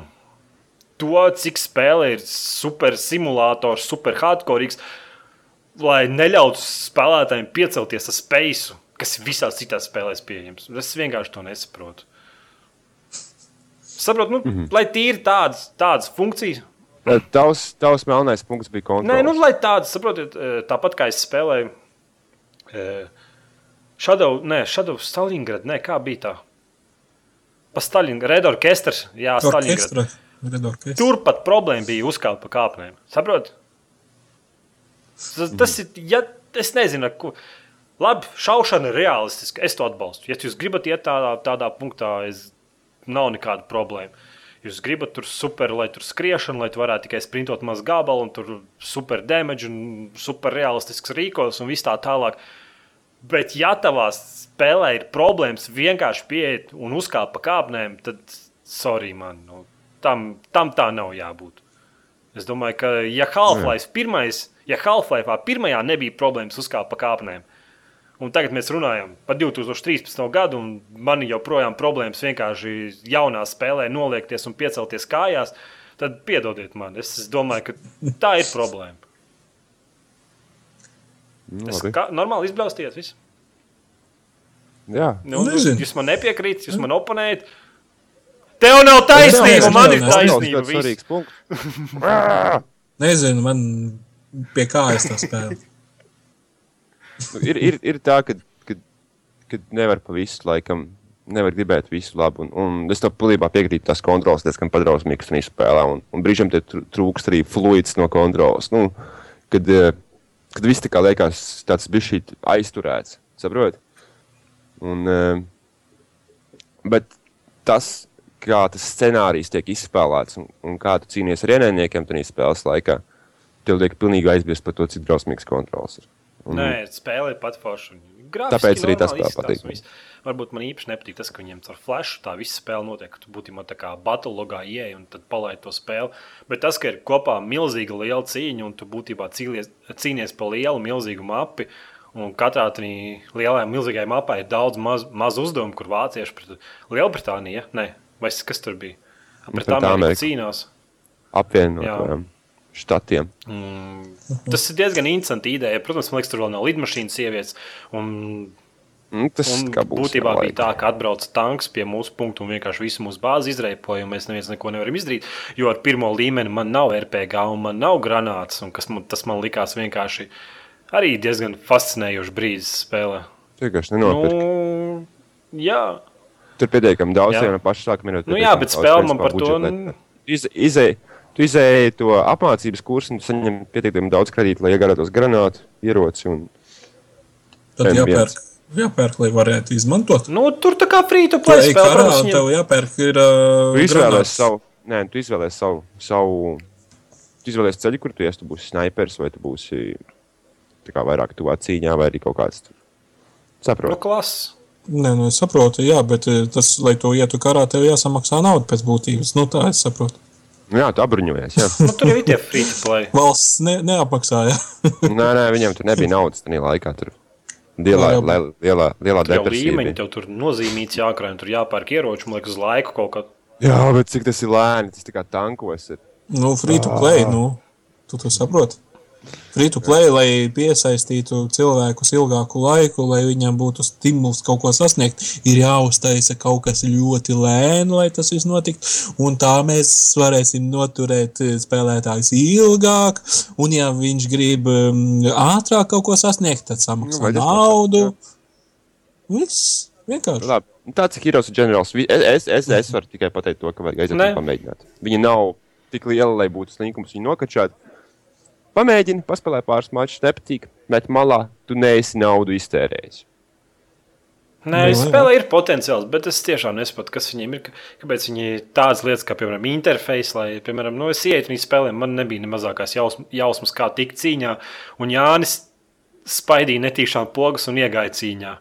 to, cik spēle ir super simulātors, super hardcore, lai neļautu spēlētājiem piecelties ar spēju, kas visās citās spēlēs pieejams. Es vienkārši to nesaprotu. Saprotu, nu, mm -hmm. lai tīri tādas, tādas funkcijas. Tavs, tavs melnais punkts bija kontrols. Nē, nu, lai tādas, saprotiet, eh, tāpat kā es spēlēju eh, Shadow, nē, Shadow Stalingrad, nē, kā bija tā? Pa Stalingrad, Red Orchestras, jā, orkestra. Turpat problēma bija uzkāpt pa kāpnēm. Saprotiet? Tas, tas ir. Ja, es nezinu, ko. Labi, šaušana ir realistiska. Es to atbalstu. Ja jūs gribat iet tādā, tādā punktā, es, nav nekāda problēma. Jūs gribat tur super, lai tur skriešana, lai tu varētu tikai sprintot maz gabalu, un tur super damage, un super realistisks rīkos un viss tā tālāk. Bet, ja tavā spēlē ir problēmas vienkārši pieiet un uzkāpt pa kāpnēm, tad, sorry, man, nu, tam, tam tā nav jābūt. Es domāju, ka, ja Half-Life pirmais, ja Half-Life pirmajā nebija problēmas uzkāpt pa kāpnēm, un tagad mēs runājam par 2013. gadu, un man ir joprojām problēmas vienkārši jaunā spēlē noliekties un piecelties kājās, tad piedodiet man. Es domāju, ka tā ir problēma. Nu, Es kā, normāli izbļausties. Viss. Jā, Nu, Nezinu. jūs man nepiekrītat, jūs man oponējat. Tev nav taisnība, man ir taisnība. Tas ir svarīgs punkts. Nezinu, man pie kājas tā spēle. Nu, ir, ir, ir tā, ka, ka, ka nevar pa visu laikam. Nevar gribēt visu labu. Un, un es tam pilnībā piekrītu. Tas kontrols diezgan padrausmīgs un spēlē. Un, un brīžiem te tr- trūkst arī fluids no kontrols. Nu, kad, eh, kad viss tā kā liekas tāds bijis aizturēts. Saprotiet? Un, eh, bet tas, kā tas scenārijs tiek izspēlēts un, un kā tu cīnies ar ienaidniekiem tajā spēles laikā, tev liek pilnīgi aizmirst par to, cik drausmīgs kontrols ir. Un, Nē, spēlē ir pat forša. Tāpēc arī tas tā patīk. Varbūt man īpaši nepatīk tas, ka viņiem ar flashu tā visa spēle notiek. ka Tu būtībā tā kā batalogā ieej un tad palaid to spēli. Bet tas, ka ir kopā milzīga liela cīņa un tu būtībā cīnies, cīnies pa lielu, milzīgu mapu. Un katrā lielajā, milzīgajā mapā ir daudz maz, maz uzdevumu, kur vācieši pret Lielbritāniju. Ja? Nē, vai kas tur bija? Pret Ameriku cīnās. apvienot Jā. um, štatiem. Mm, tas ir diezgan interesants ideja. Protams, man liekas, tur vēl nav lidmašīnas sievietes. Un Nu, tas Un būtībā bija tā, ka atbrauc tanks pie mūsu punkta un vienkārši visu mūsu bāzi izreipoja. un Mēs neviens neko nevaram izdarīt. Jo ar pirmo līmeni man nav RPG un man nav granāts. un kas Man, tas man likās vienkārši arī diezgan fascinējošs brīdis spēlē. Vienkārši nenopirkt. Nu, jā, Tur pietiekami daudz jā. jau no paša sākuma ir. Nu jā, bet spēle man par to, nu- Izēj, tu izēji to apmācības kursu, un tu saņem pietiekami daudz kredītu, lai iegādātos granātu, ieroci. Un... Tad M1. jāpērk, jāpērk, lai varētu izmantot. nu, tur tā kā spēle. karā, protams, un viņam- tev jāpērk ir uh, Tu izvēlējies granāts. savu, nē, tu izvēlējies savu, savu tu izvēlējies ceļu, kur tu iesi. Tu būsi snipers vai tu būsi tā kā vairāk tuvā cīņā, vai arī kaut kāds. tur- Nu, Saprotu. klases. Nē, nu es saprotu, jā, bet eh, tas, lai to ietu karā, tev jāsamaksā nauda pēc būtības. Nu, tā es saprotu. Nu, jā, tu apbruņojies. Jā. Nu, tur jau ir tie free to play. Valsts ne, neapmaksāja. nē, nē, viņam tur nebija naudas tajā laikā. Tur lielā, lielā, lielā, lielā Tur jau depresija. līmeņi, tev tur nozīmīts jākrāj, tur jāpērk ieroči, man liekas, uz laiku kaut kā. Jā, bet cik tas ir lēni, tas tā kā tankos. Ir. nu, free to play, nu, tu to saproti. Free to play, lai piesaistītu cilvēkus ilgāku laiku, lai viņam būtu stimuls kaut ko sasniegt, ir jāuztaisa kaut kas ļoti lēni, lai tas viss notiktu. Un tā mēs varēsim noturēt spēlētājus ilgāk. Un, ja viņš grib um, ātrāk kaut ko sasniegt, tad Nu, samaksā tas naudu. Viss vienkārši. Labi, nu, tāds ir Heroes ģenerālis. Es, es, es, es varu tikai pateikt to, ka vajag aiziet un pamēģināt. Viņa nav tik liela, lai būtu slinkums viņu nokačāt. Pamēģini, paspēlē pāris mačus, nepatīk, met malā, tu neesi naudu iztērējis. Nē, Nu, spēlē ir potenciāls, bet es tiešām nesaprotu, kas viņiem ir. Kāpēc viņi ir tādas lietas, kā, piemēram, interfejs, lai, piemēram, no es ietu viņu spēlēm, man nebija ne mazākās jausm, jausmas, kā tikt cīņā, un Jānis spaidīja netīšām pogas un iegāja cīņā.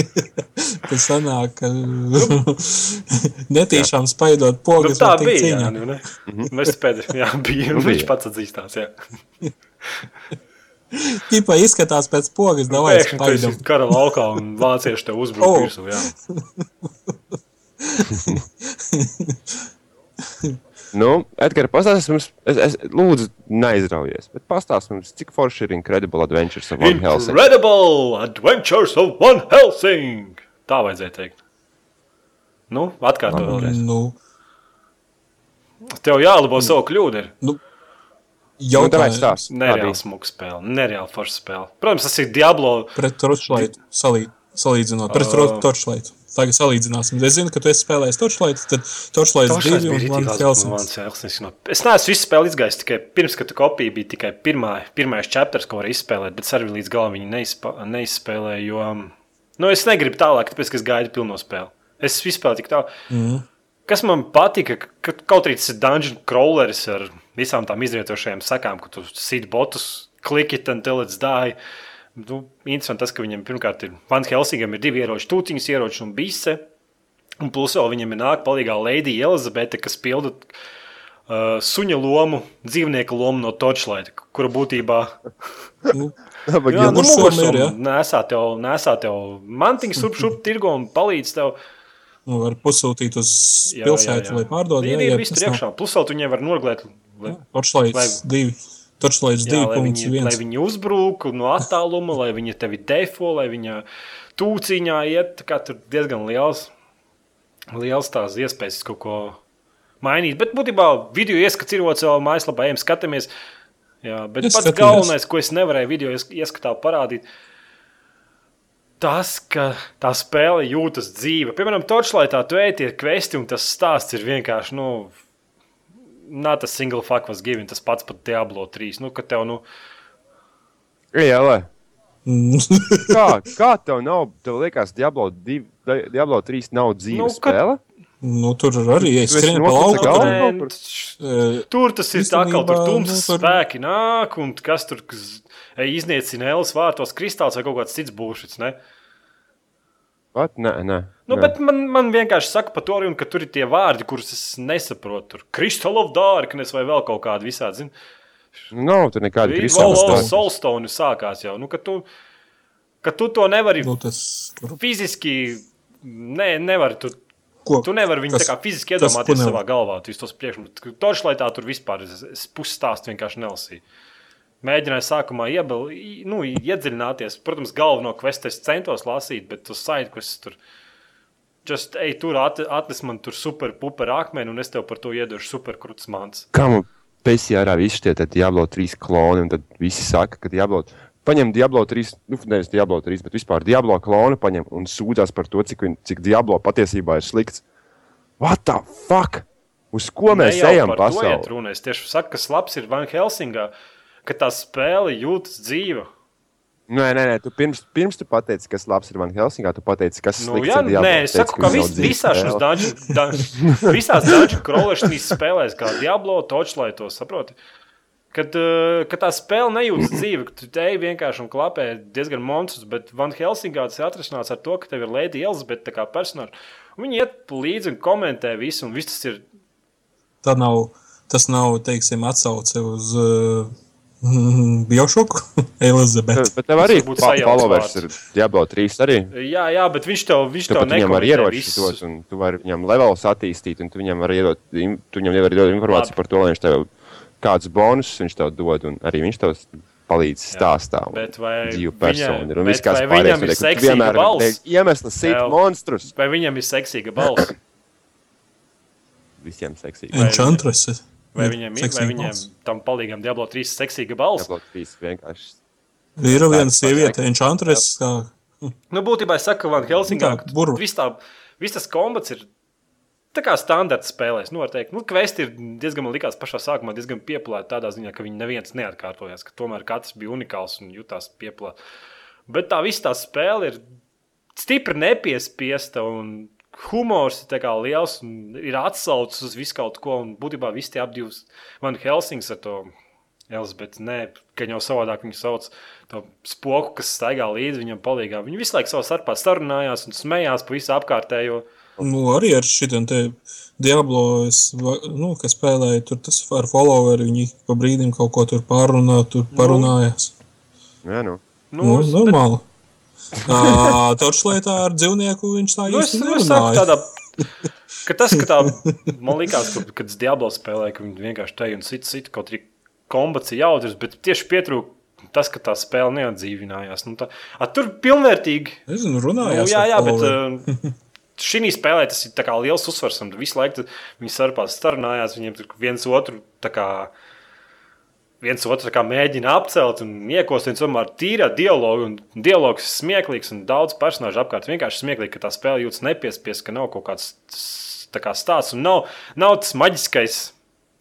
Tas sanāk, ka netīšām spaidot Nu, pogas. tā var tikt bija. cīņā. Jā, nu, ne? Mēs pēdējā jā, bija. Nu, Viņš bija. pats atzīstās. Jā. Ķipa izskatās pēc pogas, davai Pēkšņi tu esi spaidam. kara laukā un vācieši tev uzbruk Oh. virsū. jā. Nu, Edgars, pastāstīsim mums, es, es lūdzu, neizraujies, bet pastāstīsim mums, cik forši ir Incredible Adventures of One Helsing. Incredible Adventures of One Helsing! Tā vajadzēja teikt. Nu, atkārto vēlreiz. Nu, Tev jālabo savu kļūdu. ir. Nu, tāpēc jautājums stāst. Nereāli smuka spēle, nereāli forša spēle. Protams, tas ir Diablo. pret Torchlight salī, salīdzinot. Pret Uh. Torchlight. Tagad salīdzināsim. Es zinu, ka tu esi spēlējis Torchlight, tad Torchlight Tošais 2 bija un labs Helsing. Es neesmu visu spēli izgājis tikai pirms, kad tu kopija bija tikai pirmā, pirmais chapters, ko var izspēlēt, bet arī līdz galam viņu neizpa, neizspēlēju, jo nu, es negribu tālāk, tāpēc, ka es gaidu pilno spēli. Es izspēlēju tik tālu. Mhm. Kas man patika, ka kaut arī tas ir dungeon crawleris ar visām tām izrietošajām sekām, ka tu sit botus, klikšķi until it's die. Nu, interesanti tas, ka viņam pirmkārt ir Van Helsingam ir divi ieroči, tūciņas ieroči un bise. Un plus vēl viņam ir nāk palīgā Lady Elizabete, kas pilda uh, suņa lomu, dzīvnieka lomu no Torchlight, kura būtībā Nu, Jā, Jā, nu, mugursoma ir, ja? nesā tev, nesā tev mantiņu, sup, sup, tirgo un palīdz tev. nu, var pasūtīt uz Jā, pilsētu, jā, jā. lai pārdod. Ir, jā, ir jā, viss tas nav. priekšā. Plus vēl tu viņai var noglēt. Lai, Torchlight Vai- 2. Torchlight jā, 2. lai, punkts viņi, lai 1. viņi uzbrūk no attāluma, lai viņi tevi defo, lai viņa tūciņā iet. Tur diezgan liels, liels tās iespējas kaut ko mainīt. Bet būtībā video ieskats ir otrs vēl mājaslapā, ejam skatāmies. Jā, bet Es pats skatījos. galvenais, ko es nevarēju video ies- ieskatā parādīt, tas, ka tā spēle jūtas dzīva. Piemēram, Torchlightā tu ej tie kvesti, un tas stāsts ir vienkārši, nu, not a single fuck was given, tas pats pat Diablo 3. Nu, ka tev, nu, Jā, lai. Mm. Kā, kā tev nav, tev liekas, Diablo, 2, Diablo 3 nav dzīva Nu, nu, kad- spēle? Nu, tur arī Tu es esi skrienu pa noslēdz lauku. galvu? tur, tas ir tā, ka tur Īstenībā, tums nu, tur- spēki nāk, un kas tur kas- ej, iznīcina Elas vārtos kristāls vai kaut kāds cits būšs. Ne? Vat? Nē, nē. Nu, nē. bet man, man vienkārši saka par to, un ka tur ir tie vārdi, kurus es nesaprotu. Tur Kristāla dārknes vai vēl kaut kādi visādi. Zin? Nu, nav tur nekāda kristāla. Solstone sākās jau. Nu, ka, tu, ka tu to nevari Nu, tas, tur, fiziski, ne, nevari. Tu, ko, tu nevari viņu kas- tā kā fiziski iedomāties savā galvā. Tu tos priekšmetus. Toršlaitā tur vispār es, es pusstāstu vienkārši nelasīju. Mēģināju sākumā iebal, nu, iedziļināties. Protams, galveno kvestu es centos lasīt, bet uz saitu, kas tur. Just, ej, tur at, atnes man tur super puper akmeni, un es tev par to iedošu super krūtis mans. Kā man pēcī ārā visi šie tad Diablo 3 kloni, un tad visi saka, ka Diablo. paņem Diablo 3, nu, nevis Diablo 3, bet vispār Diablo klonu paņem un sūdzās par to, cik, viņ- cik Diablo patiesībā ir slikts. What the fuck? Uz ko mēs ejam pasaulē? Es tieši saku, kas labs ir Van Helsingā, ka tā spēle jūtas dzīva. Nē, nē, nē, tu pirms, pirms tu pateici, kas labs ir Van Helsingā, tu pateici, kas Nu, slikts jā, ir Diablo. nē, es saku, ka vis, visās šīs dungeon- dun- visās dungeon crawleršīs spēlēs, kā Diablo, Touchlightos, saproti? Kad, uh, kad tā spēle nejūtas dzīve, ka tu te vienkārši un klapē diezgan monstrus, bet Van Helsingā tas ir atrašanās ar to, ka tev ir Lady Elizabete kā personāža. Un Viņi iet līdzi un komentē visu, un viss tas ir Tā nav, tas nav, teiksim, atsauce uz uh, Biošoku, Elizabeti. Bet tev arī varbūt pa- followers ir Diablo 3 arī. Jā, jā, bet viņš tev, viņš Tu tev viņam var visu. dos, un tu vari viņam levelus attīstīt, un tu viņam vari iedot, tu viņam vari iedot informāciju Labi. par to, lai viņš tev kādus bonusus viņš tev dod, un arī viņš tev palīdz stāstā. un Bet vai dzīvu viņa- personu ir, un bet viss kāds vai pārējais viņam ir seksīga balss? Iemesls sit Tev. monstrus. Vai viņam ir seksīga balss? Visiem seksīgi. Vai- Enchantress. Vai viņam ir, vai viņam tam palīgam Diablo 3 seksīga balss? Diablo 3 vienkārši. Ir viena sieviete, Enchantress. kā- Nu, būtībā es saku, ka Van Helsingā burva. viss tā- viss tas kombats ir tā kā standarta spēlēs. Nu, var teikt, nu, kvesti ir diezgan, man likās, pašā sākumā diezgan pieplēti tādā ziņā, ka viņi neviens neatkārtojās, ka tomēr katrs bija unikāls un jutās pieplēti. Bet tā visa tā spēle ir stipri nepiespiesta un humors ir liels un ir atsaucis uz visu kaut ko. Un būtībā visi tie ap divus Van Helsings ar to Elizabeti, nē, ka jau savādāk viņu sauc to spoku, kas staigā līdzi viņam palīgā. Viņi visu laiku savā starpā sarunājās un smējās par visu apkārtējo. Nu, arī ar šitiem te Diablo, es, nu, kas spēlēju, tur tas ar followeri, viņi pa brīdim kaut ko tur pārunā, tur parunājās. Jā, nu. Nu, Nu, normāli. Tā Torčlietā ar dzīvnieku viņš tā Nu, es, īsti nu, es nerunāja. tādā, ka tas, ka tā, man liekas, ka, kad es Diablo spēlēju, ka viņi vienkārši te un sit, sit kaut arī kombats ir jautrs, bet tieši pietrūka tas, ka tā spēle neatdzīvinājās. Nu, tā, a, tur pilnvērtīgi Nezinu, Nu, runājās. jā, ar jā, bet uh, šī spēlē tas ir liels uzsvars. Visu laiku viņi starpā sarunājās, viņiem tur viens otru tā kā. Viens otru mēģina apcelt un iekostināt, tomēr tīrā dialogu. un Dialogs ir smieklīgs un daudz personāžu apkārt. Vienkārši smieklīgi, ka tā spēle jūtas nepiespiesta, ka nav kaut kāds kā stāsts un nav, nav tas maģiskais.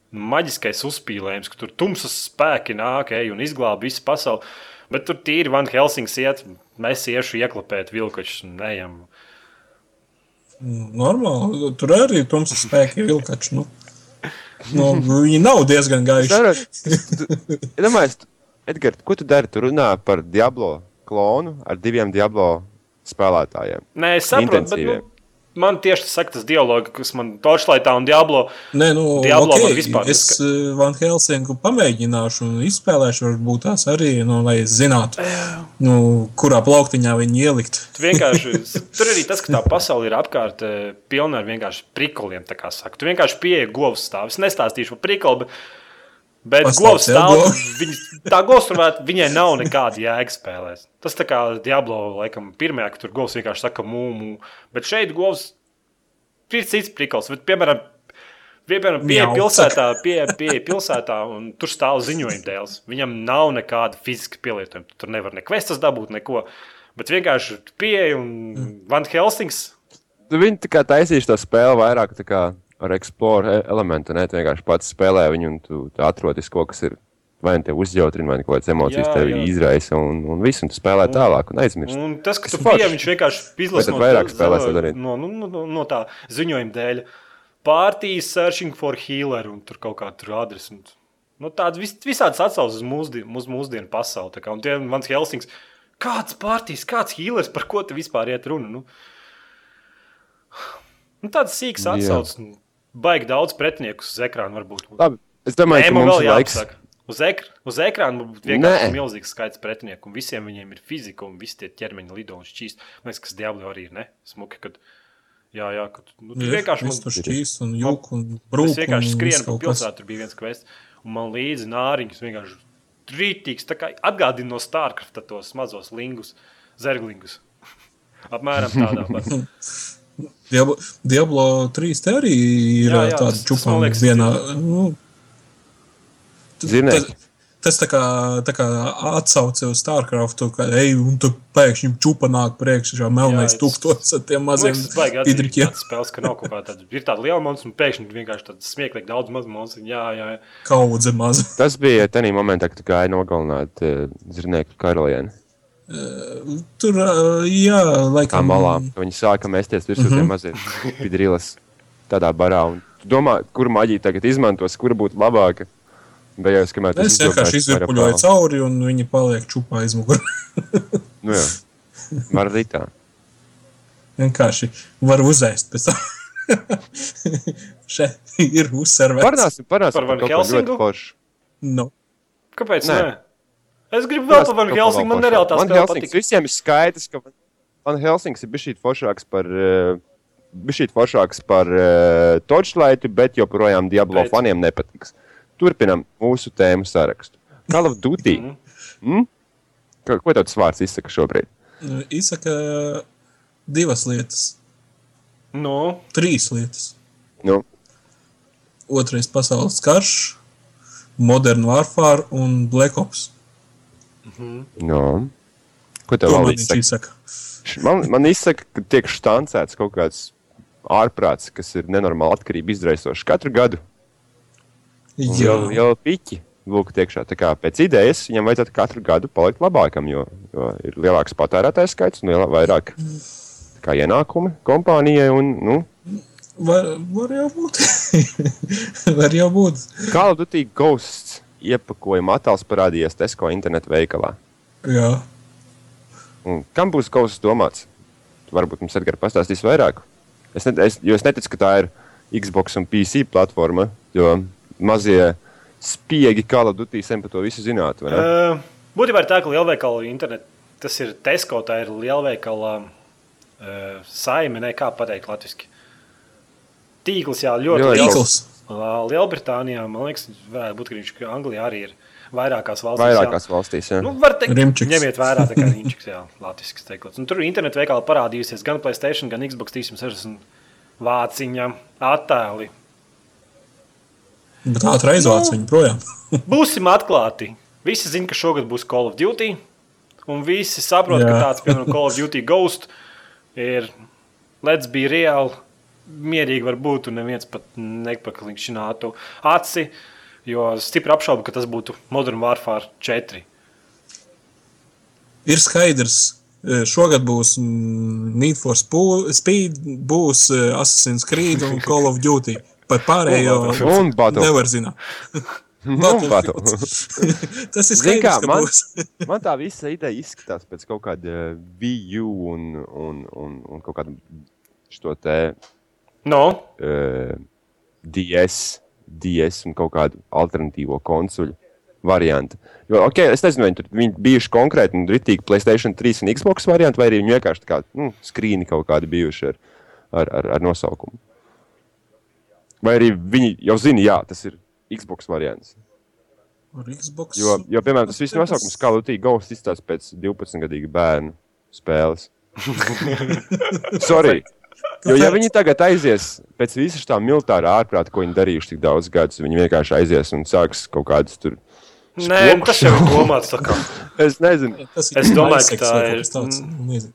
Maģiskais uzspīlējums, ka tur tumsas spēki nāk, ej un izglāb visu pasauli. Bet tur tīri Van Helsings iet, mēs iešu ieklapēt vilkačus un ejam. Normāli. Tur arī ir tumsas spēki vilkači. Nu. Nu, viņi nav diezgan gaiši. Darot, Iedomājieties, Edgars, ko tu dari? Tu runā par Diablo klonu ar diviem Diablo spēlētājiem. Nē, es saprotu, bet nu, man tieši tas saka, tas dialogs, kas man Torčlaitā un Diablo. Nē, nu, Diablo okay. vispār es uh, Van Helsinku pamēģināšu un izspēlēšu, varbūt tās arī, nu, lai es zinātu, nu, kurā plauktiņā viņi ielikt. Tu vienkārši, tur arī tas, ka tā pasaule ir apkārt eh, pilna ar vienkārši prikoliem. tā kā saka. Tu vienkārši pieeji govs stāvus. Es nestāstīšu par prikolu, bet, bet jā, stāv. Viņas, tā govs tur vēl- viņai nav nekāda jēga spēlēt. Tas tā kā Diablo, laikam, pirmajā, ka tur govs vienkārši saka mūmu. Bet šeit govs ir cits prikols. Bet, piemēram, Piemēram, pie pilsētā, pie, pie pilsētā, un tur stāv ziņojuma dēls. Viņam nav nekāda fiziska pielietojuma. Tur nevar nekvestas dabūt, neko. Bet vienkārši pieeja un Van Helsings. Tu viņi tā kā taisīšu to spēli vairāk tā kā ar explore e- elementu. Ne, tu vienkārši pats spēlē viņu un tu, tu atrodies kaut kas ir. Vai nu te uzjautrina, vai nu kaut kādas emocijas Jā, tev jā. izraisa, un, un viss, un tu spēlē tālāk, un aizmirsti. Un tas, ka Tas tu pieeji, viņš vienkārši izlasa tad vairāk spēlēs no, to darīt. no, no, no, no tā ziņojuma dēļ. Partijas searching for healer un tur kaut kā tur adresi. un- Nu, tāds vis, visāds atsaucas uz mūsdienu, uz mūsdienu pasauli. kā, Un tie mans Helsings, kāds partijas, kāds healers, par ko te vispār iet runa? Nu, nu, tāds sīks Jā. Baigi daudz pretinieku uz ekrāna varbūt. Labi, es domāju, Nē, ka mums vēl ir laiks. jāpasaka. Uz, ekr uz ekrāna būtu vienkārši Nē. milzīgs skaits pretinieku, un visiem viņiem ir fizika, un visi tie ķermeņa lido un šķīst. Man liekas, kas diabli arī ir, ne? Smuki, kad, jā, jā, kad, nu, tu vienkārši Viss man, tur šķīs un jūk un brūk. es vienkārši un skrienu pa pilsētu, tur bija viens kvests, un man līdzi nāriņus vienkārši rītīgs, tā kā atgādina no Starkrafta tos mazos lingus, zerglingus. Apmēram tādā. Diablo, Diablo 3 te arī ir Jā, jā, tāda tas- tas, liekas, vienā. Nu, t- Zirnieki. tas- Tas tā kā, tā kā atsauce uz StarCraftu, ka ej, un tu pēkšņi čupa nāk priekšā melnais tūkstotis ar tiem maziem Tas pidriķiem. atzīmēt, spēles, ka nav kaut kā tāda. Ir tāda liela monēta, un pēkšņi vienkārši tāds smieklīgi daudz mazu monētu. Jā, jā, jā. Kaudze maza. Tas bija tajā momentā, kad tu gāji nogalināt uh, zirnieku karalieni. Tur, jā, Kā laikam. malā. ka Viņi sāka mesties virsū mm -hmm. mazie pidrīlas tādā barā. Un tu domā, kur maģija tagad izmantos, kura būtu labāka. Beigās, kamēr tas Es vienkārši izvirpuļoju cauri, un viņi paliek čupā aizmugurē. Nu jā, var arī tā. vienkārši var uzēst pēc tam. Šeit ir uzsverts. Parunāsim, parunāsim Par Van Helsingu? foršu. Nu, Kāpēc? Nē. Nē. Es gribu vēl par Van Helsingu. Man nereāli tā Van spēle Helsings visiem ir skaidrs, ka Van Helsings ir bijis foršāks par. Uh, Bijis foršāks par uh, Torchlightu, bet joprojām Diablo Bet. faniem nepatiks. Turpinam mūsu tēmu sarakstu. Call of Duty. Mhm. mm? Ko, ko tāds vārds izsaka šobrīd? izsaka divas lietas, Nu, trīs lietas. Nu, Otrais pasaules karš, Modern Warfare un Black Ops. Nu. Ko tev vēl izsaka? Man, man izsaka, ka tiek štancēts kaut kāds ārprāts, kas ir nenormāli atkarība izraisošs katru gadu. Jā, Jau, jau piķi. Lūk, tiekšā. Tā kā pēc idejas viņam vajadzētu katru gadu palikt labākam, jo, jo ir lielāks patērētājs skaits un vairāk tā kā ienākumi kompānijai. Un, nu, var, var jau būt. var jau būt. Call of Duty Ghosts iepakojuma attēls parādījās Tesco internetu veikalā. Jā. Un kam būs Ghosts domāts? Varbūt mums Edgars pastāstīs vairāk. Es, ne, es, jo es neticu, ka tā ir Xbox un PC platforma, jo mazie spiegi Call of Duty sen par to visu zinātu. vai ne? uh, būtībā ir tā, ka lielveikala internet, tas ir Tesco, tā ir lielveikala uh, saime, ne kā pateikt latviski. Tīkls, jā, ļoti liels. Tīkls. Lielbritānijā, man liekas, varētu būt, ka viņš ka Anglijā arī ir vairākās valstīs. Vairākās jā. valstīs. Jā. Nu, var teikt, Rimčiks. ņemiet vērā, tā kā viņš ir latviešu teikts. Un tur internetu veikalā parādījusies gan Playstation, gan Xbox 360 vāciņa attēli. Bet ātri aizvāc viņu projām. Būsim atklāti. Visi zina, ka šogad būs Call of Duty. Un visi saprot, Jā. ka tāds, piemēram, Call of Duty Ghost ir Let's be real. Mierīgi var būt, un neviens pat nepaklikšķinātu aci. Jo stipri apšaubu, ka tas būtu Modern Warfare 4. Ir skaidrs, e, šogad būs Need for Speed, būs e, Assassin's Creed un Call of Duty. Par pārējo Un Battlefield. nevar zināt. Nu. Tas ir skaidrs, kā, ka man-. Man tā visa ideja izskatās pēc kaut kāda VU un, un, un, un kaut kāda šo te No, uh, DS, DS un kaut kādu alternatīvo konsoli variantu. Jo, okay, es nezinu, vai viņi tur viņi bijuši konkrēti un ritīgi PlayStation 3 un Xbox varianti, vai arī viņi vienkārši tā kā nu, skrīni kaut kādi bijuši ar, ar, ar, ar nosaukumu. Vai arī viņi jau zina, jā, tas ir Xbox variants. Ar Xbox. Jo, jo piemēram, tas viss nosaukums, kā Latvijas Ghost, izstāsta pēc 12-gadīga bērnu spēles. Sorry. Jo, ja viņi tagad aizies pēc visas tā militārā ārprāta, ko viņi darījuši tik daudz gadus, viņi vienkārši aizies un sāks kaut kādas tur. Nē, nu, tas jau ir domāts. tā kā. Es nezinu, Es domāju, ka tā ir- tāds, nezinu.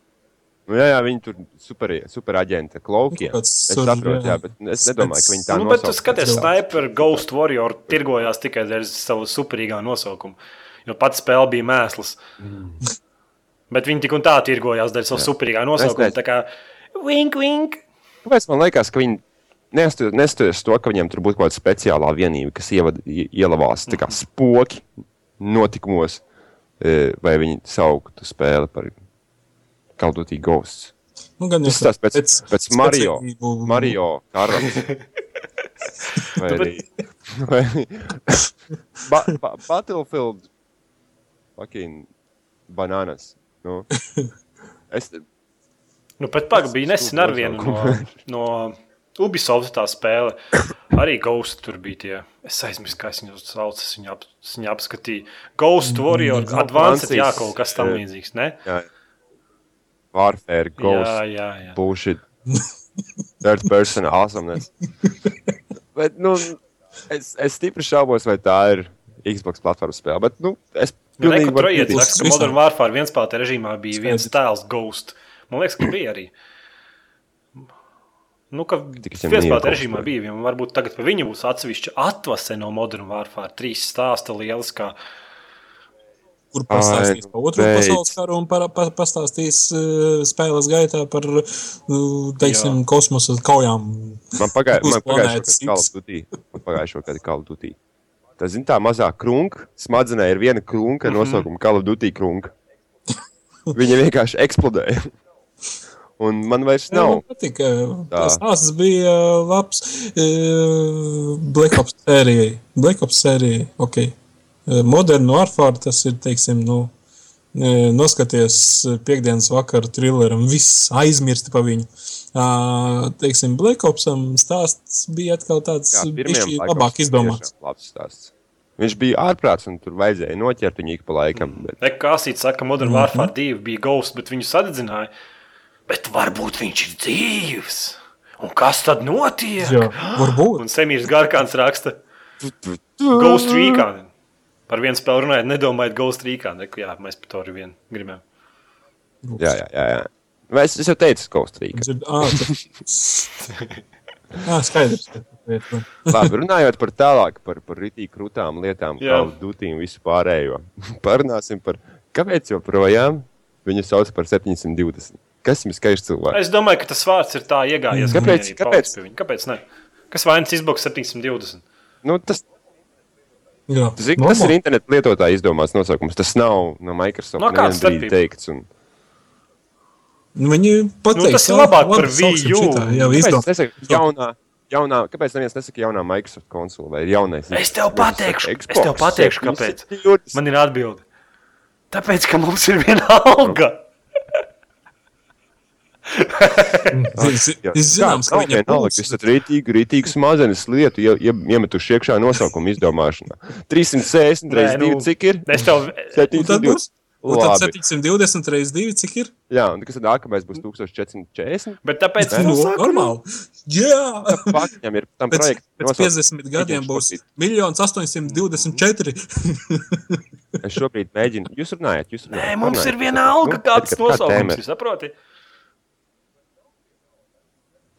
nu, jā, jā, viņi tur super, super aģenti ar klaukiem. Kāds Es saprotu, jā, jā. bet es nedomāju, ka viņi tā Nu, bet tu nosauc. skaties, Sniper Ghost Warrior tirgojās tikai dēļ savu superīgā nosaukuma. Jo pats spēle bija mēsls. Bet viņi tik un tā tirgojās dēļ savu superīgā nosaukuma. Wink, wink. Kāpēc man liekas, ka viņi nestoties to, ka viņiem tur būtu kaut kāda speciālā vienība, kas ievad, ie- ielavās tā kā spoki notikumos, e, vai viņi sauktu spēli par Kaldotīgu Ghosts. Nu, gan Tas tas pēc, pēc, pēc Mario. Mario karalis. Vai arī vai, ba, ba, Battlefield fucking bananas. Nu. Es, Nu, bet pagaidi, bija nesen ar vienu no, no Ubisoft tā spēle. Arī Ghost tur bija tie. Es aizmirsu, kā viņu sauc. Es viņu, ap, es viņu apskatīju. Ghost Warrior, Mm, Advanced, jā, kaut kas tam jā. līdzīgs. Ne? jā, Warfare, Ghost. Jā, jā, jā. bullshit. Third person awesomeness. Bet, nu, es, es stipri šaubos, vai tā ir Xbox platformas spēle. Bet, nu, es Nu, pilnīgi Reku varu Trojietis piekrist. saka, ka. Modern Warfare vienspēlētā režīmā bija viens tēls Ghost. Man liekas, ka bija arī. Nu, ka mīlu režīmā bija. un Varbūt tagad par viņu būs atsevišķa atvase no Modern Warfare. Trīs stāsta lieliskā. kur pastāstīs par otro pasaules karu un par, pa, pastāstīs uh, spēles gaitā par uh, teiksim, Jā. kosmosa kaujām. Man Uz man pagājušo gadu Call of Duty. Man pagājušo gadu Call of Duty. Tā zina, tā mazā krunka, smadzenē ir viena krunka, mm -hmm. nosaukumu Call of Duty krunka. Viņa vienkārši eksplodēja. Un man vairs Jā, man nav. patīk. Tas stāsts bija uh, labs uh, Black Ops sērijai. Black Ops sērijai, ok. Uh, Modern Warfare tas ir, teiksim, nu, noskaties piekdienas vakaru trilleram, viss aizmirsti pa viņu. Teiksim, Black Opsam stāsts bija atkal tāds bišķi labāk izdomāts. Labs stāsts. Viņš bija ārprāts, un tur vajadzēja noķert viņu ik pa laikam. Bet... Ekāsīts saka, ka Mhm. Modern Warfare 2 bija Ghost, bet viņu sadedzināja. Bet varbūt viņš ir dzīves. Un kas tad notiek? Jā, varbūt. Un Semīrs Garkāns raksta Ghost Recon. Par vienu spēli runājot, nedomājiet Ghost Recon. Jā, mēs par to arī vien gribam. Jā, jā, jā. jā. Es, es jau teicu, Kaustrīka. Dzird, ā, tas- Ā, skaidrs. Labi, runājot par tālāk, par, par rītīgi krūtām lietām, Jā. kā dūtī un visu pārējo. Parunāsim par, kāpēc joprojām viņu sauc par 720. Kas jums skaists cilvēks? Es domāju, ka tas vārds ir tā iegājies. ka Kāpēc- kāpēc? Kāpēc? Ne? Kas vainas Xbox 720? Nu, tas, Jā, zin, tas ir internetu lietotāja izdomāts nosaukums. Tas nav no Microsoft. No kāda nevienu brīdi starpība? teikts. Un... Nu, Viņi pateiks, Nu, tas ir "Ā, labāk par sauksim Wii U." šitā, Jā, Kāpēc, izdomā. nesaka, jaunā, jaunā, kāpēc neviens nesaka jaunā Microsoft konsole vai jaunais? Es tev pateikšu, es tev pateikšu, kāpēc. 720. Man ir atbilde. Tāpēc, ka mums ir viena alga. Es es zināms, ka viņam jūs esat rītīgi, rītīgi smadzenes lietu ie, ie, iemetuši iekšā nosaukumu izdomāšanā. 360 Nē, reizes nu, 2, cik ir? Es tev, Un tad būs 720. un tad Labi. 720 reizes 2, cik ir? Jā, un kas tad nākamais būs 1440? bet tāpēc Nu, es saku, normāli. Jā! Fakt, viņam ir tam Pēc, projektam. pēc 50 gadiem būs 1 824. Es šobrīd mēģinu. Jūs runājat, jūs runājat. Nē, mums runājat. ir viena alga, Nu, kāds nosaukums. ir?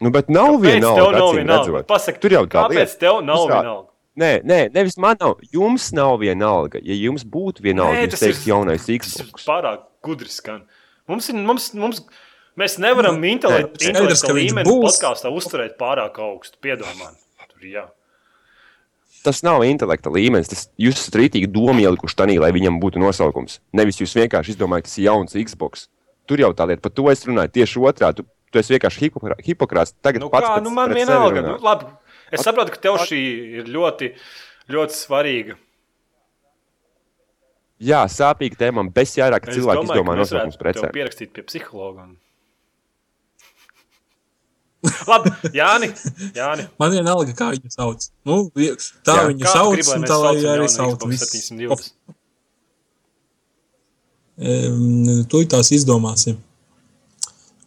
Nu, bet nav Kāpēc viena tev alga. nav acīm viena alga? redzot. Pasaki, Tur jau tā kāpēc lieta. tev nav Jūs tā- viena alga? Nē, nē, nevis man nav. Jums nav viena alga. Ja jums būtu viena alga, Nē, jūs tas ir- teiktu jaunais Tas ir pārāk gudri skan. Mums ir, mums, mums, mēs nevaram Nē, intelektu skaidrs, ka viņš līmeni būs. podkāstā uzturēt pārāk augstu. Piedomā. Tur jā. Tas nav intelekta līmenis. Tas, jūs esat rītīgi domu ielikuši tādā, lai viņam būtu nosaukums. Nevis jūs vienkārši izdomājat, tas ir jauns Xbox. Tur jau tā lieta, par to es runāju tieši otrā. Tu, esi vienkārši hipokrā- hipokrāts. Tagad Nu, pats kā, pret- nu man pret viena sevi alga. runā. Nu, labi. Es saprotu, ka tev šī ir ļoti, ļoti svarīga. Jā, sāpīga tēma. Man bez jārāk, cilvēki domāju, izdomā nosaukums precēm. pierakstīt pie psihologa. Un... Labi, Jāni, Jāni. Man vienalga, kā viņu sauc. Nu, tā Jā. viņu sauc, gribi, lai un tā lai arī sauc. Xbox viss. 720? Em, Tu tās izdomāsim.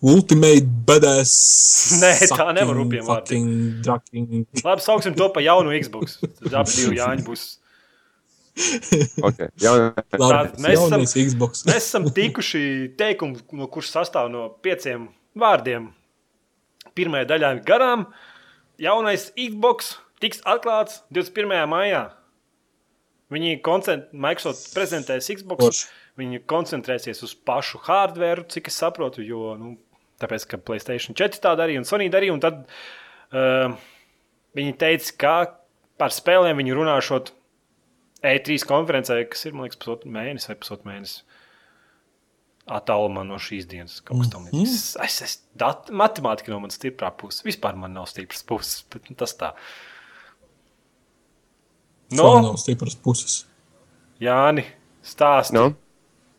Ultimate badass. Nē, tā nevar fucking Ducking. Labi, sauksim to par jaunu Xbox. Tad abi divi Jāņi būs. Okay. Jā, Labi, mēs esam- Xbox. Mēs esam tikuši teikumu, no kurš sastāv no pieciem vārdiem. Pirmajā daļā ir garām. Jaunais Xbox tiks atklāts 21. maijā. Viņi koncent... Microsoft prezentēs Xbox. Forši. Viņi koncentrēsies uz pašu hardware, cik es saprotu, jo nu, tāpēc, ka Playstation 4 tā darīja un Sony darīja. Un tad uh, viņi teica, ka par spēlēm viņi runāšot E3 konferencē, kas ir, liekas, pusotru mēnesi vai pusotru mēnesi. Attālumā no šīs dienas kaut kas tamlīdzīgs. Es, es, es, dat, matemātika no manas stiprā puses. Vispār man nav stipras puses, bet nu, tas tā. No. No, Nav stipras puses. Jāni, stāsti. nu,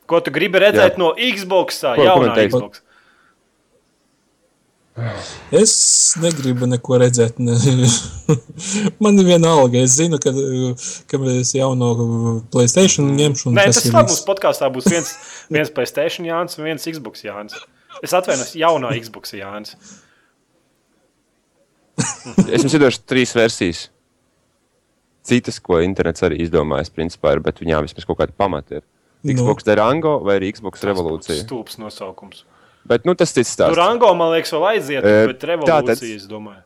Ko tu gribi redzēt Jā. no Xbox? Jaunā komentēji? Xbox. Es negribu neko redzēt. Ne. Man ir viena alga. Es zinu, ka, ka es jauno Playstation ņemšu. un Nē, tas tas ir labi. Mums podkāstā būs viens, viens Playstation Jānis un viens Xbox Jānis. Es atvainojos, jaunā Xbox Jānis. es jums iedošu trīs versijas. citas, ko internets arī izdomājis, principā, ir, bet viņām vismaz kaut kāda pamata ir. Nu. Xbox Durango vai arī Xbox Revolūcija. Stulbs nosaukums. Bet nu, tas cits stāsts. Durango, man liekas, vēl aiziet, E, bet revolūcija, tātad- es domāju.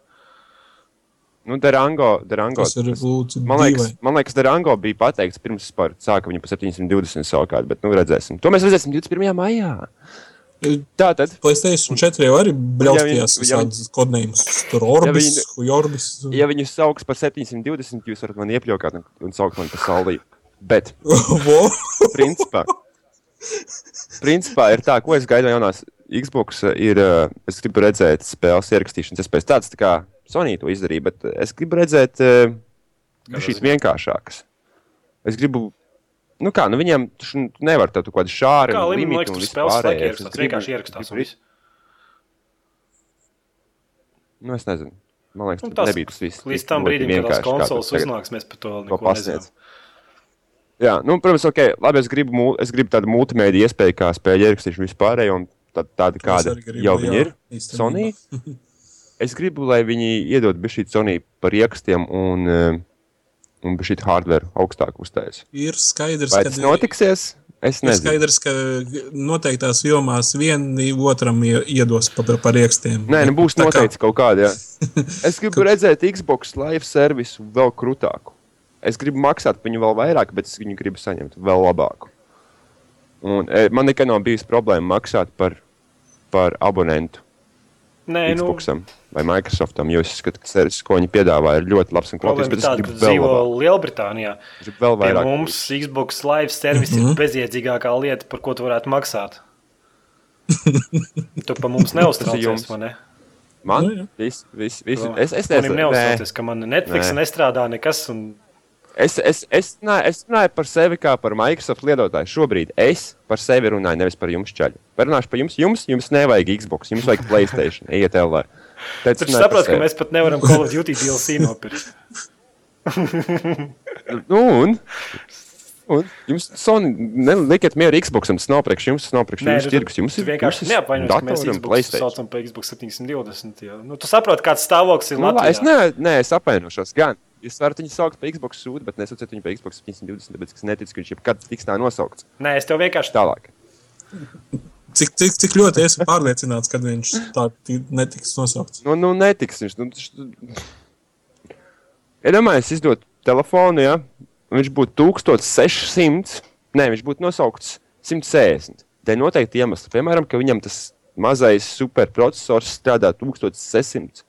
Nu, Durango, Durango, Tas ir lūdzu man, liekas, man liekas, Durango bija pateikts pirms par sāka viņu pa 720 savukārt, bet nu redzēsim. To mēs redzēsim 21. maijā. Tā tad. Playstation 4 jau arī bļaustījās Ja ja visādas kodnējumus. Tur Orbis, viņi- Jorbis. Ja viņus sauc par 720, jūs varat man iepļaukāt un, un saukt man par saulī. Bet, principā, principā ir tā, ko es gaidu no jaunās Xbox. Ir, eh, es gribu redzēt spēles ierakstīšanas iespējas. Tāds tā kā Sony to izdarīja, bet eh, es gribu redzēt šīs vienkāršākas. Es gribu. Nu kā, nu viņiem taču nevar tādu kādu šāru. Kā limitu liekas, tur spēles Es ierakstās, vienkārši ierakstās gribu-. Nu, es nezinu. Man liekas, Nu, tas nebija tas viss. Līdz tam brīdim, kad tās konsoles uznāks, mēs par to neko pasniedz. nezinām. Jā, nu, protams, ok, labi, es gribu, es gribu tādu multimēdiju iespēju, kā spēļu ierakstīšanu vispārējo, un tā, tāda kāda jau viņi ir. Sony. Es gribu, lai viņi iedod šī Sony par ierakstiem un, eh, un šī hardware augstāk uztais. Ir skaidrs, Vai ka tas notiksies? Es Ir nezinu. skaidrs, ka noteiktās jomās vieni otram ie- iedos pa, par iekstiem. Nē, nu būs Tā kā- noteikti kaut kāda. jā. Es gribu redzēt Xbox live servisu vēl krūtāku. Es gribu maksāt par viņu vēl vairāk, bet es viņu gribu saņemt vēl labāku. Un, e, man nekad nav bijusi problēma maksāt par, par abonentu Nē, nu, Xboxam vai Microsoftam, jo es skatu, ka servis, ko viņi piedāvā, ir ļoti labs un kvalitātes, bet es tāda, vēl dzīvo. Lielbritānijā. Es vēl Pie vairāk. mums Xbox Live service mm -hmm. ir bezjēdzīgākā lieta, par ko tu varētu maksāt. tu pa mums neuztraucies, vai ne? Man? Nu, viss, viss. Tu Es, es nezinu. Nē. neuztraucies, ka man Netflix Nē. nestrādā nekas. Un... Es, es, es, nē, es runāju par sevi kā par Microsoft lietotāju. Šobrīd es par sevi runāju, nevis par jums, čaļi. Parunāšu par jums. Jums, jums nevajag Xbox, jums vajag Playstation. Ejiet LV. Taču saprot, ka mēs pat nevaram Call of Duty DLC nopirkt. Nu, un, un jums Sony, ne, lieciet mieru Xboxam, tas nav priekš jums, tas nav priekš jums tu- tirgus. Jums ir vienkārši neapvainojies, ka mēs Xbox saucam par Xbox 720. Jā. Nu, tu saproti, kāds stāvoklis ir Nu, la- es Latvijā. ne, nē, es apvainošos. Gan. Jūs varat viņu saukt par Xbox sūdu, bet nesauciet viņu par Xbox 720, tāpēc es neticu, ka viņš jebkad tiks tā nosaukts. Nē, es tev vienkārši Tālāk. Cik, cik, cik ļoti esmu pārliecināts, ka viņš tā ti- netiks nosaukts. Nu, nu netiks viņš. Nu, viņš... Ja domāju, es izdotu telefonu, ja viņš būtu 1600, ne, viņš būtu nosaukts 160. Dēļ noteikti iemesli. Piemēram, ka viņam tas mazais superprocessors strādā 1600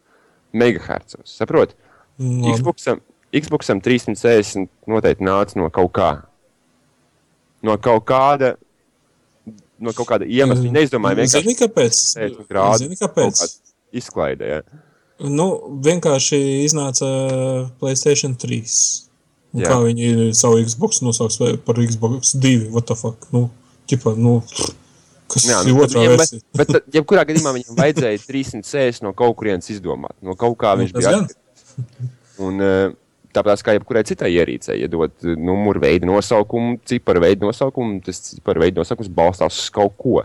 MHz. Saprotiet? Xboxam, Xboxam 360 noteikti nāca no kaut kā. No kaut kāda. No kaut kāda iemesla. Viņi neizdomāja vienkārši Zini, kāpēc? grādu. Zini, kāpēc? Izklaidē. Ja. Nu, vienkārši iznāca Playstation 3. Kā viņi savu Xbox nosauks par Xbox 2? What the fuck? Nu, ķipa, nu, kas Jā, ir nu, tad otrā viņam- versija? Bet, bet jebkurā gadījumā viņam vajadzēja 360 no kaut kurienes izdomāt. No kaut kā viņš Nu, bija. atkarīgs. Un, eh, tāpēc, kā jebkurai citai ierīcei, iedod eh, numuru veidu nosaukumu, ciparu veidu nosaukumu, tas ciparu veidu nosaukums balstās uz kaut ko.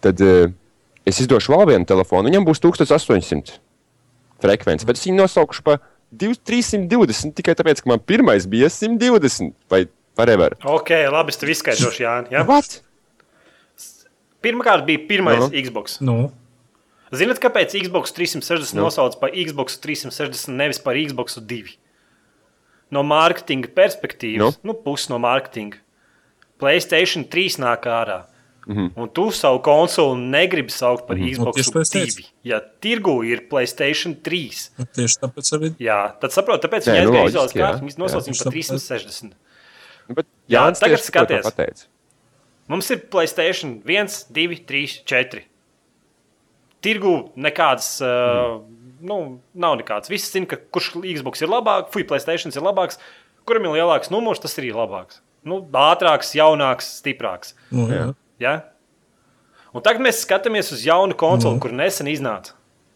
Tad eh, es izdošu vēl vienu telefonu, viņam būs 1800 frekvence, bet es viņu nosaukšu par 2- 320 tikai tāpēc, ka man pirmais bija 120 vai whatever. Ok, labi, es tev izskaidrošu, Jānis. Ja? What? Pirmkārt bija pirmais Nu. Xbox. Nu, Ziniet, kāpēc Xbox 360 Nu. nosauc par Xbox 360, nevis par Xbox 2? No mārketinga perspektīvas, nu, nu pusi no mārketinga. Playstation 3 nāk ārā. Mm. -hmm. Un tu savu konsoli negribi saukt par mm -hmm. Xbox teicu. 2. Ja tirgu ir Playstation 3, nu, tieši tāpēc arī. jā, tad saproti, tāpēc viņi nu, aizgāja izvēles jā. kārtu. Viņi nosauc Jā, viņu par tieši 360. Nu, bet Jā, Jānis tagad skaties. Mums ir Playstation 1, 2, 3, 4. Tirgu nekādas, uh, nu, nav nekāds. Visi zina, ka kurš Xbox ir labāks, fuck, Playstation ir labāks. Kuram ir lielāks numurs, tas arī ir labāks. Nu, ātrāks, jaunāks, stiprāks. Nu, jā. Ja? Un tagad mēs skatāmies uz jaunu konsoli, Nu. kur nesen iznāca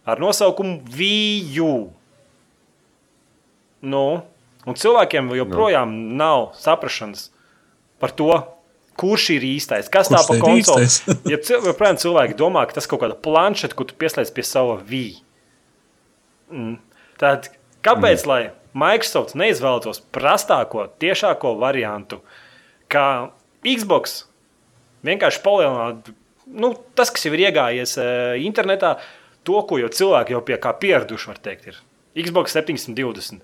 ar nosaukumu VU. Nu, un cilvēkiem joprojām nav saprašanas par to, kurš ir īstais, kas Kurš tā pa ir konsoli. īstais? ja joprojām cilvēki domā, ka tas ir kaut kāda planšeta, ko tu pieslēdz pie sava V. Mm. Tad kāpēc, mm. lai Microsoft neizvēlētos prastāko, tiešāko variantu, kā Xbox vienkārši palielināt nu, tas, kas jau ir iegājies uh, internetā, to, ko jau cilvēki jau pie kā pieraduši, var teikt, ir Xbox 720.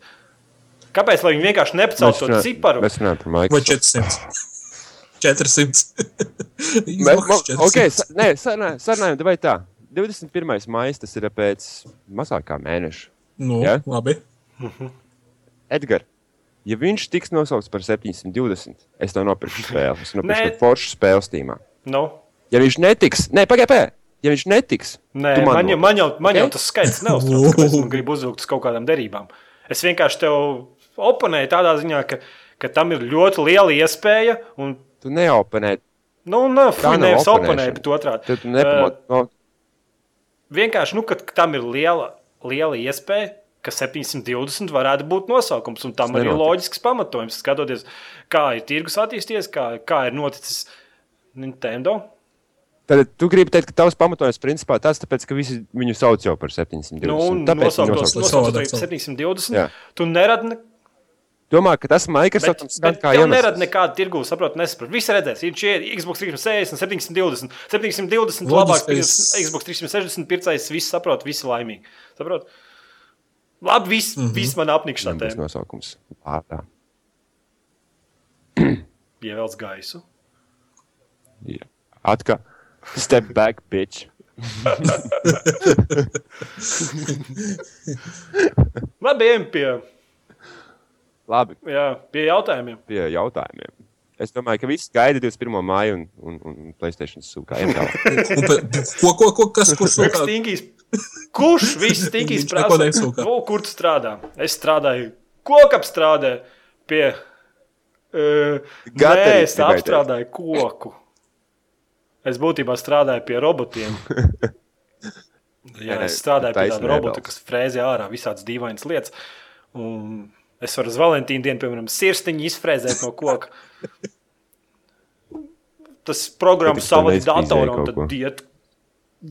Kāpēc viņi vienkārši nepaceltu to ciparu? Mēs runājam par Microsoft. 400? 400. Mēs, Xbox mo- ok, 400. sa- nē, sarunājam, sarunājam, vai tā. 21. maija tas ir pēc mazāk kā mēneša. Nu, Jā? labi. Edgars, ja viņš tiks nosaukts par 720, es tev nopirkšu spēli. Es nopirkšu foršu spēli stīmā. Nu, Ja viņš netiks, nē, pagaidi, pagaidi. Ja viņš netiks, Nē, man, man, jau, man, jau, man Ok? jau tas skaits neuztrauc, kāpēc man grib uzvilkt uz kaut kādām derībām. Es vienkārši tev oponēju tādā ziņā, ka, ka tam ir ļoti liela iespēja. Un, tu neoponē. nu, ne, fuj, nav nevis oponēju, bet otrādi. Tad tu nepamat. Uh, No, vienkārši, nu, ka ka tam ir liela, liela iespēja, ka 720 varētu būt nosaukums, un tam arī ir loģisks pamatojums. Skatoties, kā ir tirgus attīstījies, kā, kā ir noticis Nintendo. tad tu gribi teikt, ka tavs pamatojums principā tas, tāpēc, ka visi viņu sauc jau par 720. Nu, un Tāpēc viņi nosauktos, nosauktos Savādāk arī sauc. 720. Jā. Tu neradi ne, Domā, ka tas Bet, Microsoft bet kā jau nerada nekādu tirgu, saprotu, nesaprotu. Visi redzēs, ir šie Xbox 360, 720, 720 Loģiskais- labāk, pirks Xbox 360 pircējs, visi saprot, visi laimīgi. Saprot? Labi, viss, mm -hmm. viss man būs tēma. nosaukums. Vārdā. Ievelc gaisu. Jā. Atkal. Step back, bitch. Labi, ejam pie, Labi, jā, pie jautājumiem. pie jautājumiem. Es domāju, ka viss gaida 21. māju un, un, un Playstation sūkā. Ko, ko, ko, kas, kurš sūkā? Stingīs. Kurš viss stingīs prasa? nesūka. Nu, kur tu strādā? Es strādāju kokapstrādē pie. Uh, nē, es apstrādāju koku. Es būtībā strādāju pie robotiem. Jā, es strādāju pie tāda robota, kas frēzē ārā visādas dīvainas lietas. Un es varu uz Valentīna dienu, piemēram, sirsniņu izfrēzēt no koka. Tas programmas savādāk datorā, un tad iet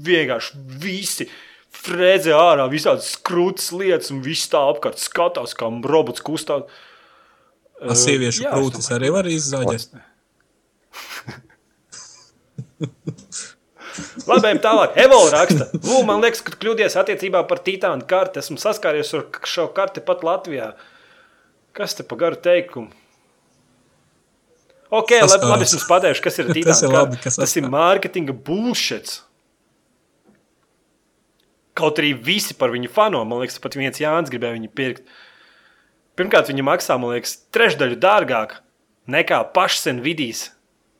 vienkārši visi frēzē ārā visādas skrūtas lietas, un viss tā apkārt skatās, kā robots kustās. A sieviešu krūtis arī var izzāģēt. Labi, tālāk. Evolūcija raksta. Lūk, man liekas, ka kļūdies attiecībā par Titānu karti. Esmu saskāries ar šo karti pat Latvijā. Kas te pa garu teikumu? Ok, labi, Saskāries. labi es jums pateikšu, kas ir Tas Titāna ir labi, ka Tas ir mārketinga bullshit. Kaut arī visi par viņu fano, man liekas, pat viens Jānis gribēja viņu pirkt. Pirmkārt, viņi maksā, man liekas, trešdaļu dārgāk nekā pašas Nvidia.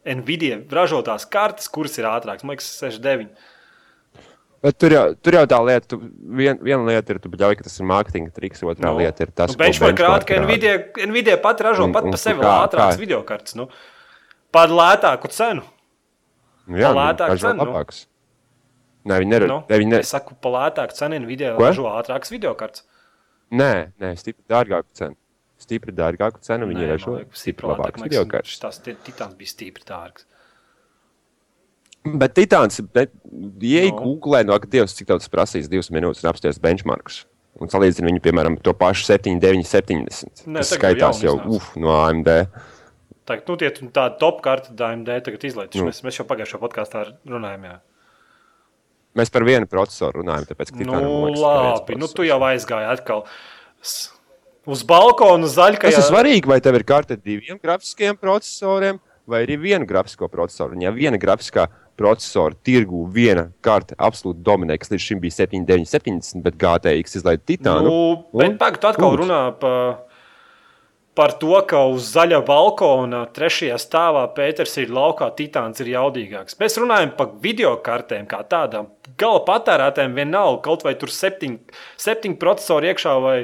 Nvidia ražotās kartes, kuras ir ātrākas, man liekas, 69. Bet tur jau, tur jau tā lieta, tu, vien, viena lieta ir, tu ļauj, ka tas ir mārketinga triks, otrā Nu, lieta ir tas, nu, benchmark rāda, ka. Nvidia, Nvidia pat ražo Un- pat un pa sevi ātrākas video kartes. Nu, par lētāku cenu. Nu, jā, pa lētāku cenu, nu. labākus. Nē, viņi nerar. Nu, Ne, viņi ne, es saku, par lētāku cenu Nvidia Ko? ražo ātrākas video kartes. nē, nē, stipri dārgāku cenu. Stipri dārgāku cenu viņi ražo. Stipri labākus video kartes. Tas titāns bija stipri dārgs. Bet Titāns, bet, ja Nu. googlē, no ak, Dievs, cik daudz prasīs divas minūtes un apsties benchmarks. Un salīdzina viņu, piemēram, to pašu 7, 9, 70. Nē, Tas skaitās jau uf, no AMD. Tagad, nu, tie tādi top karti, AMD tagad izlaiž. Nu. Mēs, mēs jau pagājušajā podkāstā runājām. Jā. Mēs par vienu procesoru runājam, tāpēc, ka Nu, liekas, labi, nu, tu jau aizgāji atkal uz balkonu zaļkajā. Tas ir svarīgi, vai tev ir karte ar diviem grafiskiem procesoriem vai arī vienu grafisko procesoru. Un ja viena grafiskā procesora tirgu viena karte absolūti dominē, kas līdz šim bija 7, 9, 70, bet GTX izlaiž Titānu. Nu, bet tu atkal runā par, par to, ka uz zaļa balkona trešajā stāvā Pēters ir laukā, Titāns ir jaudīgāks. Mēs runājam par video kartēm kā tādām. Gala patērētājiem vienalga, kaut vai tur septiņi, septiņi procesori iekšā vai,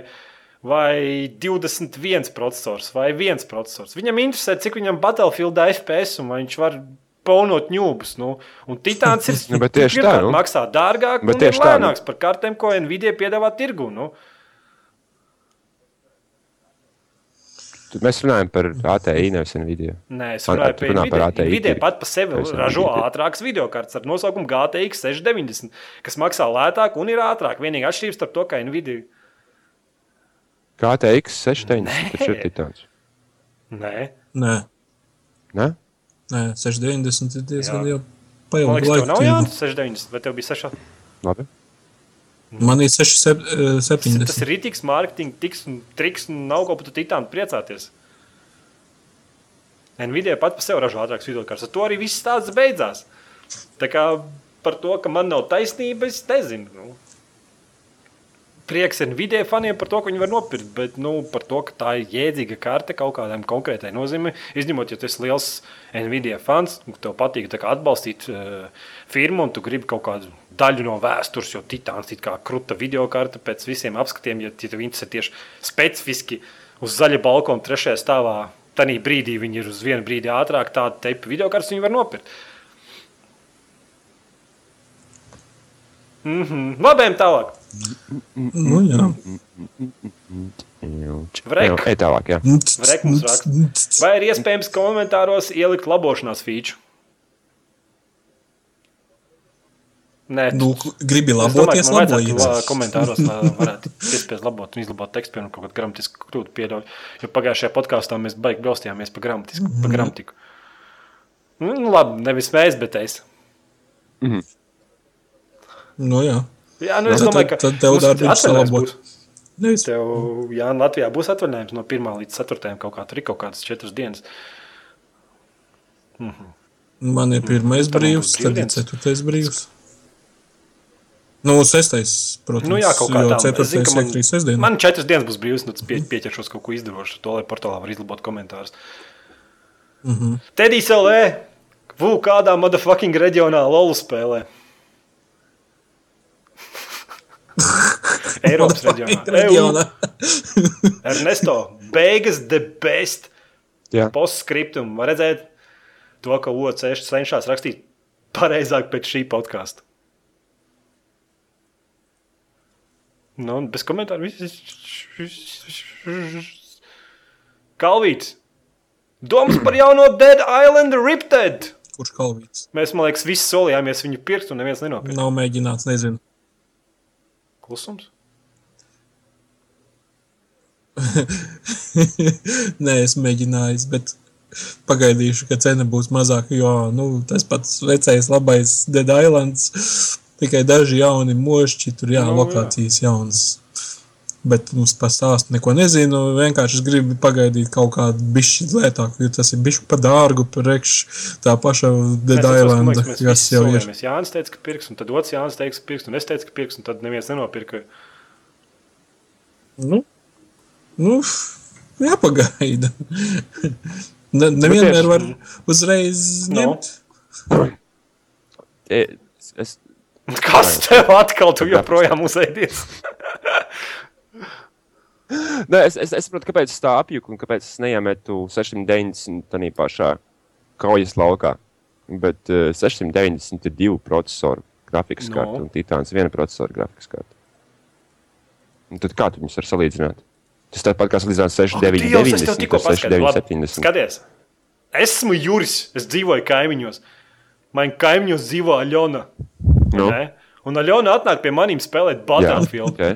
vai 21 procesors vai 1 procesors. Viņam interesē, cik viņam Battlefieldā FPS un vai viņš var paunot ņūbus. Nu. Un Titāns ir Nu, bet tieši tā, nu. maksā dārgāk, Bet tieši tā, nu. lēnāks par kartēm, ko Nvidia piedāvā tirgu. Nu. Tu- Mēs runājam par ATI, nevis Nvidia. Nē, es runāju par runā par Nvidia. ATI Nvidia pat par sevi Nevis ražo Nvidia. ātrākas video kartes ar nosaukumu GTX 690, kas maksā lētāk un ir ātrāk. Vienīgā atšķirība starp to, ka Nvidia. KTX 690 taču ir Nē. titāns. Nē, Nē, Ne? nē 690 ir diezgan jau man pailgu liekas, tev nav jānis 690, vai tev bija 6? Labi. Man ir eh, 6, Tas 70. ir rītīgs mārketinga tiks un triks un nav ko pat titānu priecāties. Nvidia pat par sevi ražo ātrākas video kartes. Ar to arī viss stāsts beidzās. Tā kā par to, ka man nav taisnība, es nezinu. Nu. Prieks Nvidia faniem par to, ka viņi var nopirkt, bet nu, par to, ka tā ir jēdzīga karte kaut kādam konkrētai nozīmei. Izņemot, ja tu esi liels Nvidia fans, tev patīk atbalstīt uh, firmu, un tu gribi kaut kādu daļu no vēstures, jo Titāns ir kā kruta video karte pēc visiem apskatiem, ja tev interesē tieši specifiski uz zaļa balkona trešajā stāvā. Tanī brīdī viņi ir uz vienu brīdi ātrāk, tādu teipu video kartes viņi var nopirkt. Mm -hmm. Labi, tālāk. Nu, jā. Vrek. Ej tālāk, jā. Vrek mums raksta. Vai ir iespējams komentāros ielikt labošanās feature? Nē, Nu, gribi laboties, labojies. la- komentāros varētu piespiest labot un izlabot tekstu, piemēram, kaut kādu gramatisku kļūdu pieļauju. Jo pagājušajā podkāstā mēs baigi bļaustījāmies par gramatisku, Mhm. par gramatiku. Nu, labi, nevis mēs, bet es. Nu, jā. Jā, nu, es Tad- domāju, ka tad tev mums darbiņš atvaļinājums salabot. Nevis. Tev, jā, Latvijā būs atvaļinājums no 1 līdz 4. kaut kā tur ir kaut kādas 4 dienas. Man ir pirmais Tad brīvs, tad ir ceturtais brīvs. Nu, sestais, protams, Nu, jā, kaut kā jo tā. Es zinu, ceturtais ka man, sestdienas. man 4 dienas būs brīvs, nu, pie, pieķeršos kaut ko izdarīšu, to lai portālā var izlabot komentārus. Mm Mhm. -hmm. Tedijs LE, Vū, kādā motherfucking reģionā Lolu spēlē. Eiropas reģionā. reģionā. Ernesto, beigas the best. Jā. Postscriptum var redzēt to, ka OC cenšas rakstīt pareizāk pēc šī podkāsta. Nu, bez komentāru. Kalvīts. Domas par jauno Dead Island Ripted. Kurš kalvīts? Mēs, man liekas, visi solījāmies viņu pirkt, un neviens nenopirka. Nav mēģināts, nezinu. Klusums? Nē, es mēģināju, bet pagaidīšu, ka cena būs mazāka. Jo nu, tas pats vecais, labais Dead Islands, tikai daži jauni mošķi, tur jā, Nu, no, jā. lokācijas jaunas. Bet mums par stāstu neko nezinu. Vienkārši es gribu pagaidīt kaut kādu bišķi lētāku, jo tas ir bišķi pa dārgu priekš tā paša Dead Island, kas jau ir. Mēs Jānis teica, ka pirks, un tad otrs Jānis teica, ka pirks, un es teicu, ka pirks, un tad neviens nenopirka. Nu, nu jāpagaida. Ne, nevienmēr var uzreiz Nu. ņemt. E, Es, Kas tev atkal tu joprojām uzēdies? Nē, es, es, es saprotu, kāpēc es tā apjuku un kāpēc es neiemetu 690 tādā pašā kaujas laukā. Bet uh, 690 ir divu procesoru grafikas No. no. karte un Titāns viena procesora grafikas karte. Un tad kā tu viņus var salīdzināt? Tas tāpat kā salīdzināt 699 es tev un tikko paskaidroju. Labi, 670. Skaties, esmu Juris, es dzīvoju kaimiņos. Man kaimiņos dzīvo Aļona. Nu. Ne? Un Aļona atnāk pie maniem spēlēt Battlefield. okay.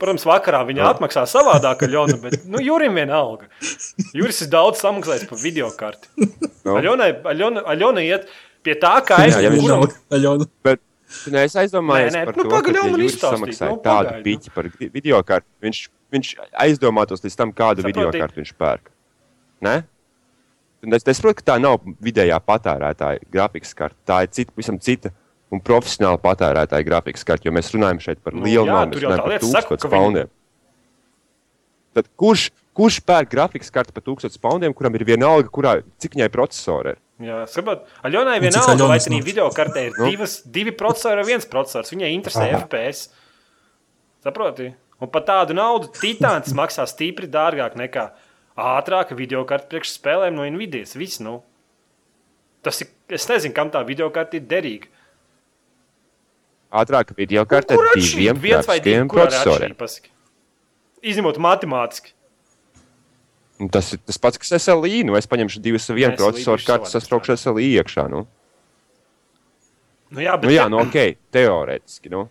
Protams, vakarā viņa atmaksā savādāk, Aļona, bet nu, Jurim vienalga. Juris ir daudz samaksājis par video karti. Nu. Aļonai, Aļona, Aļona iet pie tā Jā, kaimiņa, ja viņš kuram. Bet nē, es aizdomājos Nē, nē, par nu, to, pagaļ, ka izstāstīt, samaksāja nu, tādu pagaid, nu. piķi par video karti. Viņš, viņš aizdomātos līdz tam, kādu Saproti. video karti viņš pērk. Ne? Un Es, es saprotu, ka tā nav vidējā patērētāja grafikas karte. Tā ir cita, visam cita un profesionāla patērētāja grafikas karte, jo mēs runājam šeit par Nu, lielu jā, naudu. Mēs runājam par 1000 ka viņi-. Tad kurš, kurš pērk grafikas karti par 1000 poundiem, kuram ir vienalga, kurā, cik viņai procesori ir? Jā, saprot, Aļonai vienalga, vai tā video kartē ir Nu. divas, divi procesori vai viens procesors. Viņai interesē FPS. Saproti? Un par tādu naudu Titāns maksā stipri dārgāk nekā ātrāka video karte priekš spēlēm no Nvidias. Viss, nu. Tas ir, es nezinu, kam tā video karte ir derīga. Ātrāka video karte Kur ar diviem grafiskajiem procesoriem. Izņemot matemātiski. Tas ir tas pats, kas SLI. Nu, es paņemšu divas vienu procesoru kartes, sasprāgšu SLI iekšā. Nu. Nu, jā, bet Nu, jā, nu, ok, teorētiski. Nu.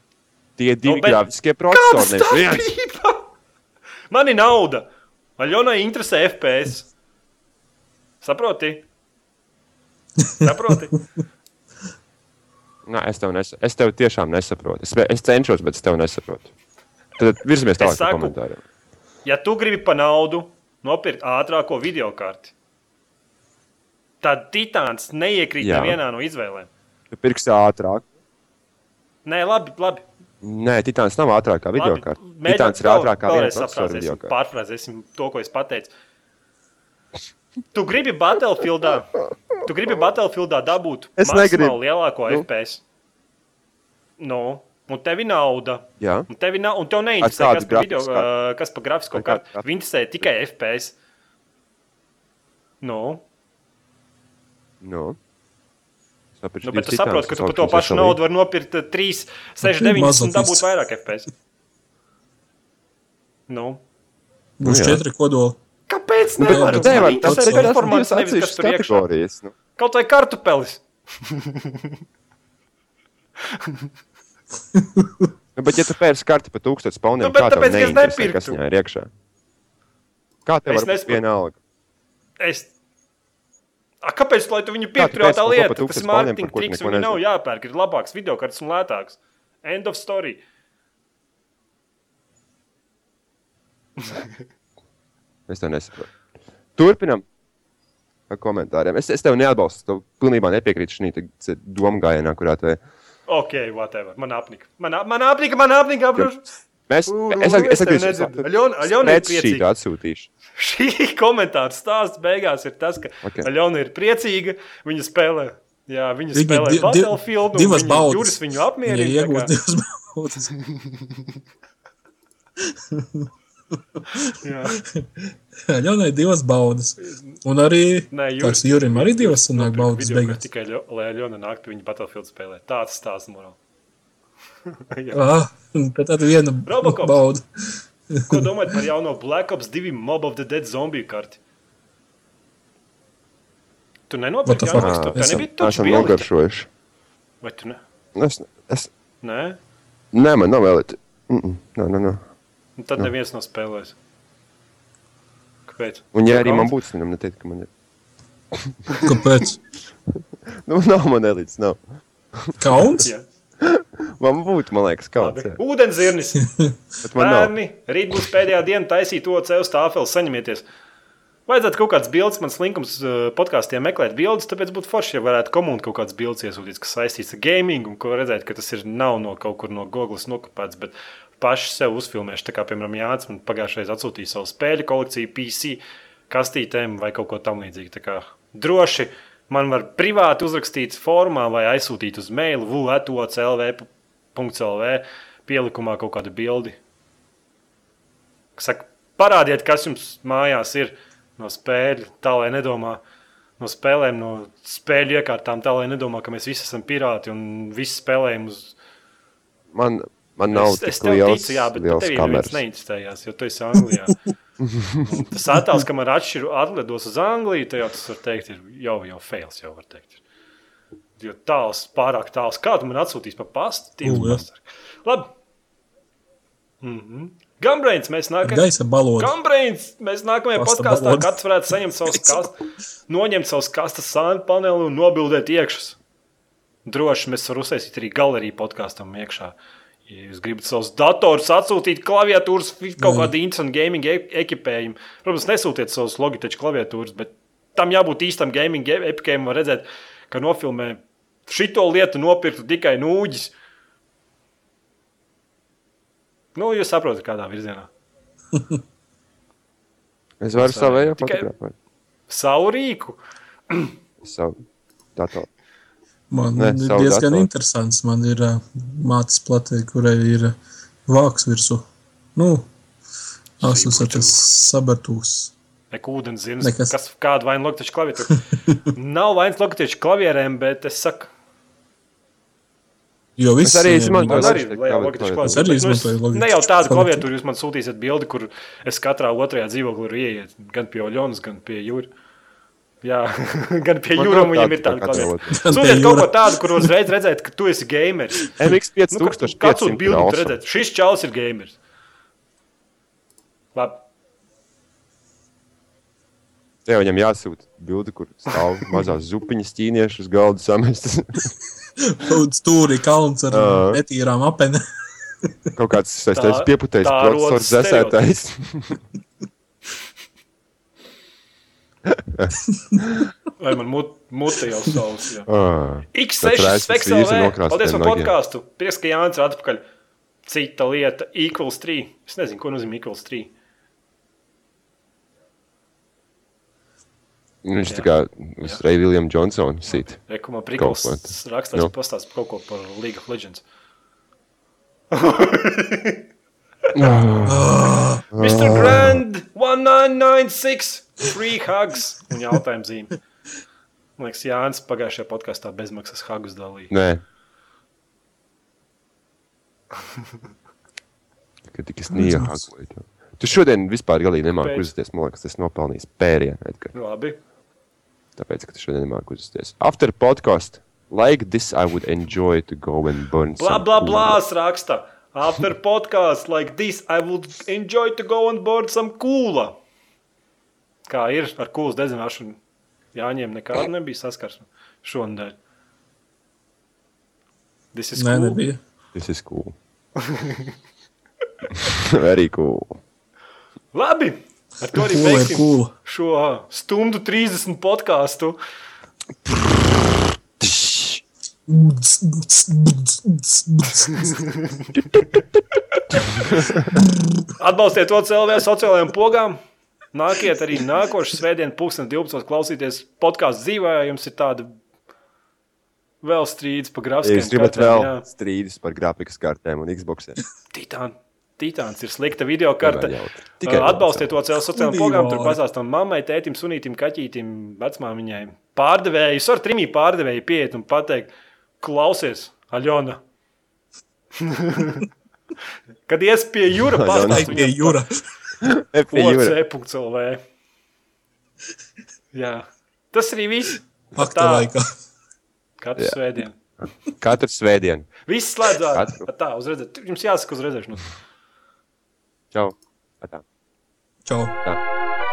Tie divi bet grafiskie procesori. nevis viens. Man ir nauda. Aļonai interesē FPS. Saproti? Saproti? Nē, es tev, nes... es tev tiešām nesaprotu. Es, es cenšos, bet es tev nesaprotu. Tad virzamies tālāk saku- komentāriem. Ja tu gribi pa naudu nopirkt ātrāko video karti, tad Titāns neiekrīt Jā. nevienā no izvēlēm. Tu pirksi ātrāk. Nē, labi, labi. Nē, Titāns nav ātrākā video kārta. Titāns ir ātrākā video kārta. Pārfrāzēsim to, ko es pateicu. Tu gribi Battlefieldā, tu gribi Battlefieldā dabūt Es negribu. lielāko Nu. FPS. Nu, un tev ir nauda. Jā, Un tev, nav, un tev neinteresē, kas video, grafisko uh, kas par grafisko kārtu. Viņi interesē tikai FPS. Nu, nu. Nu, bet tu saproti, ka tu par to pašu naudu vari nopirkt uh, 3, 6, 9 un dabūt vairāk FPS. Nu. Būs Nu jā. četri kodoli. Kāpēc? Nu, Nevar, bet Bet nevar, tas interesē ir performance, divas nevis kas tur kategorijas. Nu. Kaut vai kartupelis. Nu, bet, ja tu pērci karti par 1000 spauniem, Nu, tev tāpēc, es nepirktu. kas viņā ir iekšā? Kā tev Es var nesaprotu. vienalga? Es... A, kāpēc, lai tu viņu pirktu, jau tā lieta? Tas 1000 ir spauniem, mārketinga triks, viņu nav jāpērk, ir labāks video kartes un lētāks. End of story. Es tev nesaprotu. Turpinam ar komentāriem. Es, es tev neatbalstu. Tev pilnībā nepiekrītu šī doma gājienā, kurā te Ok, whatever. Man apnika. Man, man apnika, man apnika, apbrūš. mēs. Es, es es, pēc šī priecīga. atsūtīšu. Šī komentāra stāsts beigās ir tas, ka Ok. okay. Aļona ir priecīga, viņa spēlē. Jā, viņa Viņa spēlē di- di- Battlefield, un divas viņa baudas. Juris viņu Viņa apmierina. tā iegūst divas baudas. Jā. Ļaunai divas baudas. Un arī tas Jurim arī divas sanāk Nopirka baudas video, beigās. ka Tikai, ļo- lai Aļona nāk pie viņa Battlefield spēlē. Tāds stāsts morāli. Ah, tad viena Robocops. bauda. Ko domājat par jauno Black Ops 2 Mob of the Dead zombiju karti? Tu nenopirki tu, Es- tā nebija taču Esam nogaršojuši. Vai tu ne? Es, es, Nē? nē, man nav vēl. Mm -mm, nē, nē, nē. Un tad neviens nav spēlējis. Kāpēc? Un, ja arī Kauns? man būtu, viņam neteikt, ka man ir. Kāpēc? Nu, nav man elites, nav. Kauns? Jā, Man būtu, man liekas. Bet man nav. Bērni, rīt būs pēdējā diena taisīt to ceļu stāfeli, saņemieties. Vajadzētu kaut kādas bildes, man slinkums uh, podkāstiem meklēt bildes, tāpēc būtu forši, ja varētu komunikēt kaut kādas bildes iesūtīt, kas saistīts ar gaming, un ko redzēt, ka tas ir nav no kaut kur no Google nokopēts, bet paši sev uzfilmēšu. Tā kā, piemēram, Jānis man pagājušajā reizē atsūtīja savu spēļu kolekciju, PC, kastītēm vai kaut ko tamlīdzīgu. Tā kā droši man var privāti uzrakstīt formā vai aizsūtīt uz mailu vueto.lv. pielikumā kaut kādu bildi. Saka, parādiet, kas jums mājās ir no spēļu, tā lai nedomā. No spēlēm, no spēļu iekārtām, tā lai nedomā, ka mēs visi esam pirāti un visi spēlējam uz Man, man nav es, es tik tev liels, ticu, jā, bet liels tev kameras. neviens neinteresējās, jo tu esi Anglijā. Un tas attēls, kam ar atšķiru atlidos uz Angliju, tad jau tas var teikt, ir jau, jau fails, jau var teikt. Jo tāls, pārāk tāls. Kā tu man atsūtīsi pa pastu? Tīvs U, jā. pastar. Labi. Mm -hmm. Gambrains, mēs nākam. Gaisa balodi. Gambrains, mēs nākamajā podkāstā balodi. katrs varētu saņemt savus kastes, noņemt savus kastes sānu paneli un nobildēt iekšus. Droši mēs varam uztaisīt arī galeriju podkāstam iekšā. Ja jūs gribat savus datorus atsūtīt, klaviatūras, fi- kaut kādu interesantu gaming e- ekipējumu, protams, nesūtiet savus logitech klaviatūras, bet tam jābūt īstam gaming e- ekipējumam, var redzēt, ka nofilmē šito lietu nopirktu tikai nūģis. Nu, jūs saprotat, kādā virzienā. Es varu savējo fotografēt. Savu rīku. Savu datoru. Man Ne, ir diezgan datoru. interesants. Man ir uh, mātes platē, kurai ir uh, vāks virsū. Nu, asus ir tas sabartūs. Neko ūdens zina, Nekas. kas kāda vaina Logitech klaviatūra. Nav vainas Logitech klavierēm, bet es saku, Jo viss arī izmantoju Es arī nu, izmantoju Logitech Ne jau tādu klaviatūru. jūs man sūtīsiet bildi, kur es katrā otrajā dzīvoklī varu ieiet. Gan pie Oļonas, gan pie Jūra. Jā, gan pie Man Jūra nav viņam ir tāda pie Sūtiet kaut ko tādu, kur uzreiz redzēt, ka tu esi gameris. MX Nu, ka- Kāds 5500 tur bildi ir redzēt? Šis čels ir gameris. Labi. Jau viņam jāsūta bildi, kur stāv mazās zupiņas ķīniešu uz galda samestas. Kaut stūri kalns ar Ā. netīrām apenēm. Kaut kāds saistīts pieputējis procesors rodas dzēsētājs. Vai man mut, mute jau savs? jā. Ah, X6 Tas raisins vīrs ir Speksel. nokrāsotiem Paldies par podkāstu. Prieks, ka Jānis ir atpakaļ. Cita lieta - equals 3. Es nezinu, ko nozīmē equals 3. Viņš tā kā uz Ray William Johnsonu sit. Rekumā prikals rakstās Nu. pastāst kaut ko par League of Legends. Mr. Grand 1996 Free hugs un jautājums zīme. Man liekas, Jānis pagājušajā podkāstā bezmaksas hugus dalīja. Nē. Kad tik es neiehagoju. Tu šodien vispār galīgi nemāki Pēc. uzvesties. Man liekas, tas nopelnījis pērienu. Edgar. Labi. Tāpēc, ka tu šodien nemāki uzvesties. After podcast, like this, I would enjoy to go and burn Bla, bla, bla, raksta. After podcast like this, I would enjoy to go on board some kūla. Kā ir ar kūlas dedzināšanu? Jāņem nekāda nebija saskarsme šonadēļ. Tas ir Nē, cool. nebija. This is cool. Very cool. Labi, ar to arī ir beigsim kūla. šo stundu 30 podkāstu. Atbalstiet to CLV sociālajiem pogām. Nākiet arī nākošais svētdien, 2012. klausīties podkāstu dzīvē, ja jums ir tāda vēl strīds par Ja grafikiem. jūs gribat kartēm, vēl jā. strīdus par grafikas kartēm un Xbox. Titān, Titāns ir slikta video karte. Atbalstiet to ceļu sociālajām pogām. Tur āri. pastāstām mammai, tētim, sunītim, kaķītim, vecmāmiņai. Pārdevējus ar trimī pārdevēju pieiet un pateikt, klausies, Aļona. Kad ies pie jūra, Aļona. pastāst Ai, pie jūra. Pie jūra. OC.CLV. Jā, tas arī viss. Fakta Tā. laikā. Katru Jā. svētdienu. Katru svētdienu. Viss slēdzās. Katru. Tā, uz redzēt. Jums jāsaka uz redzēšanu. Čau. Atā. Čau. Tā.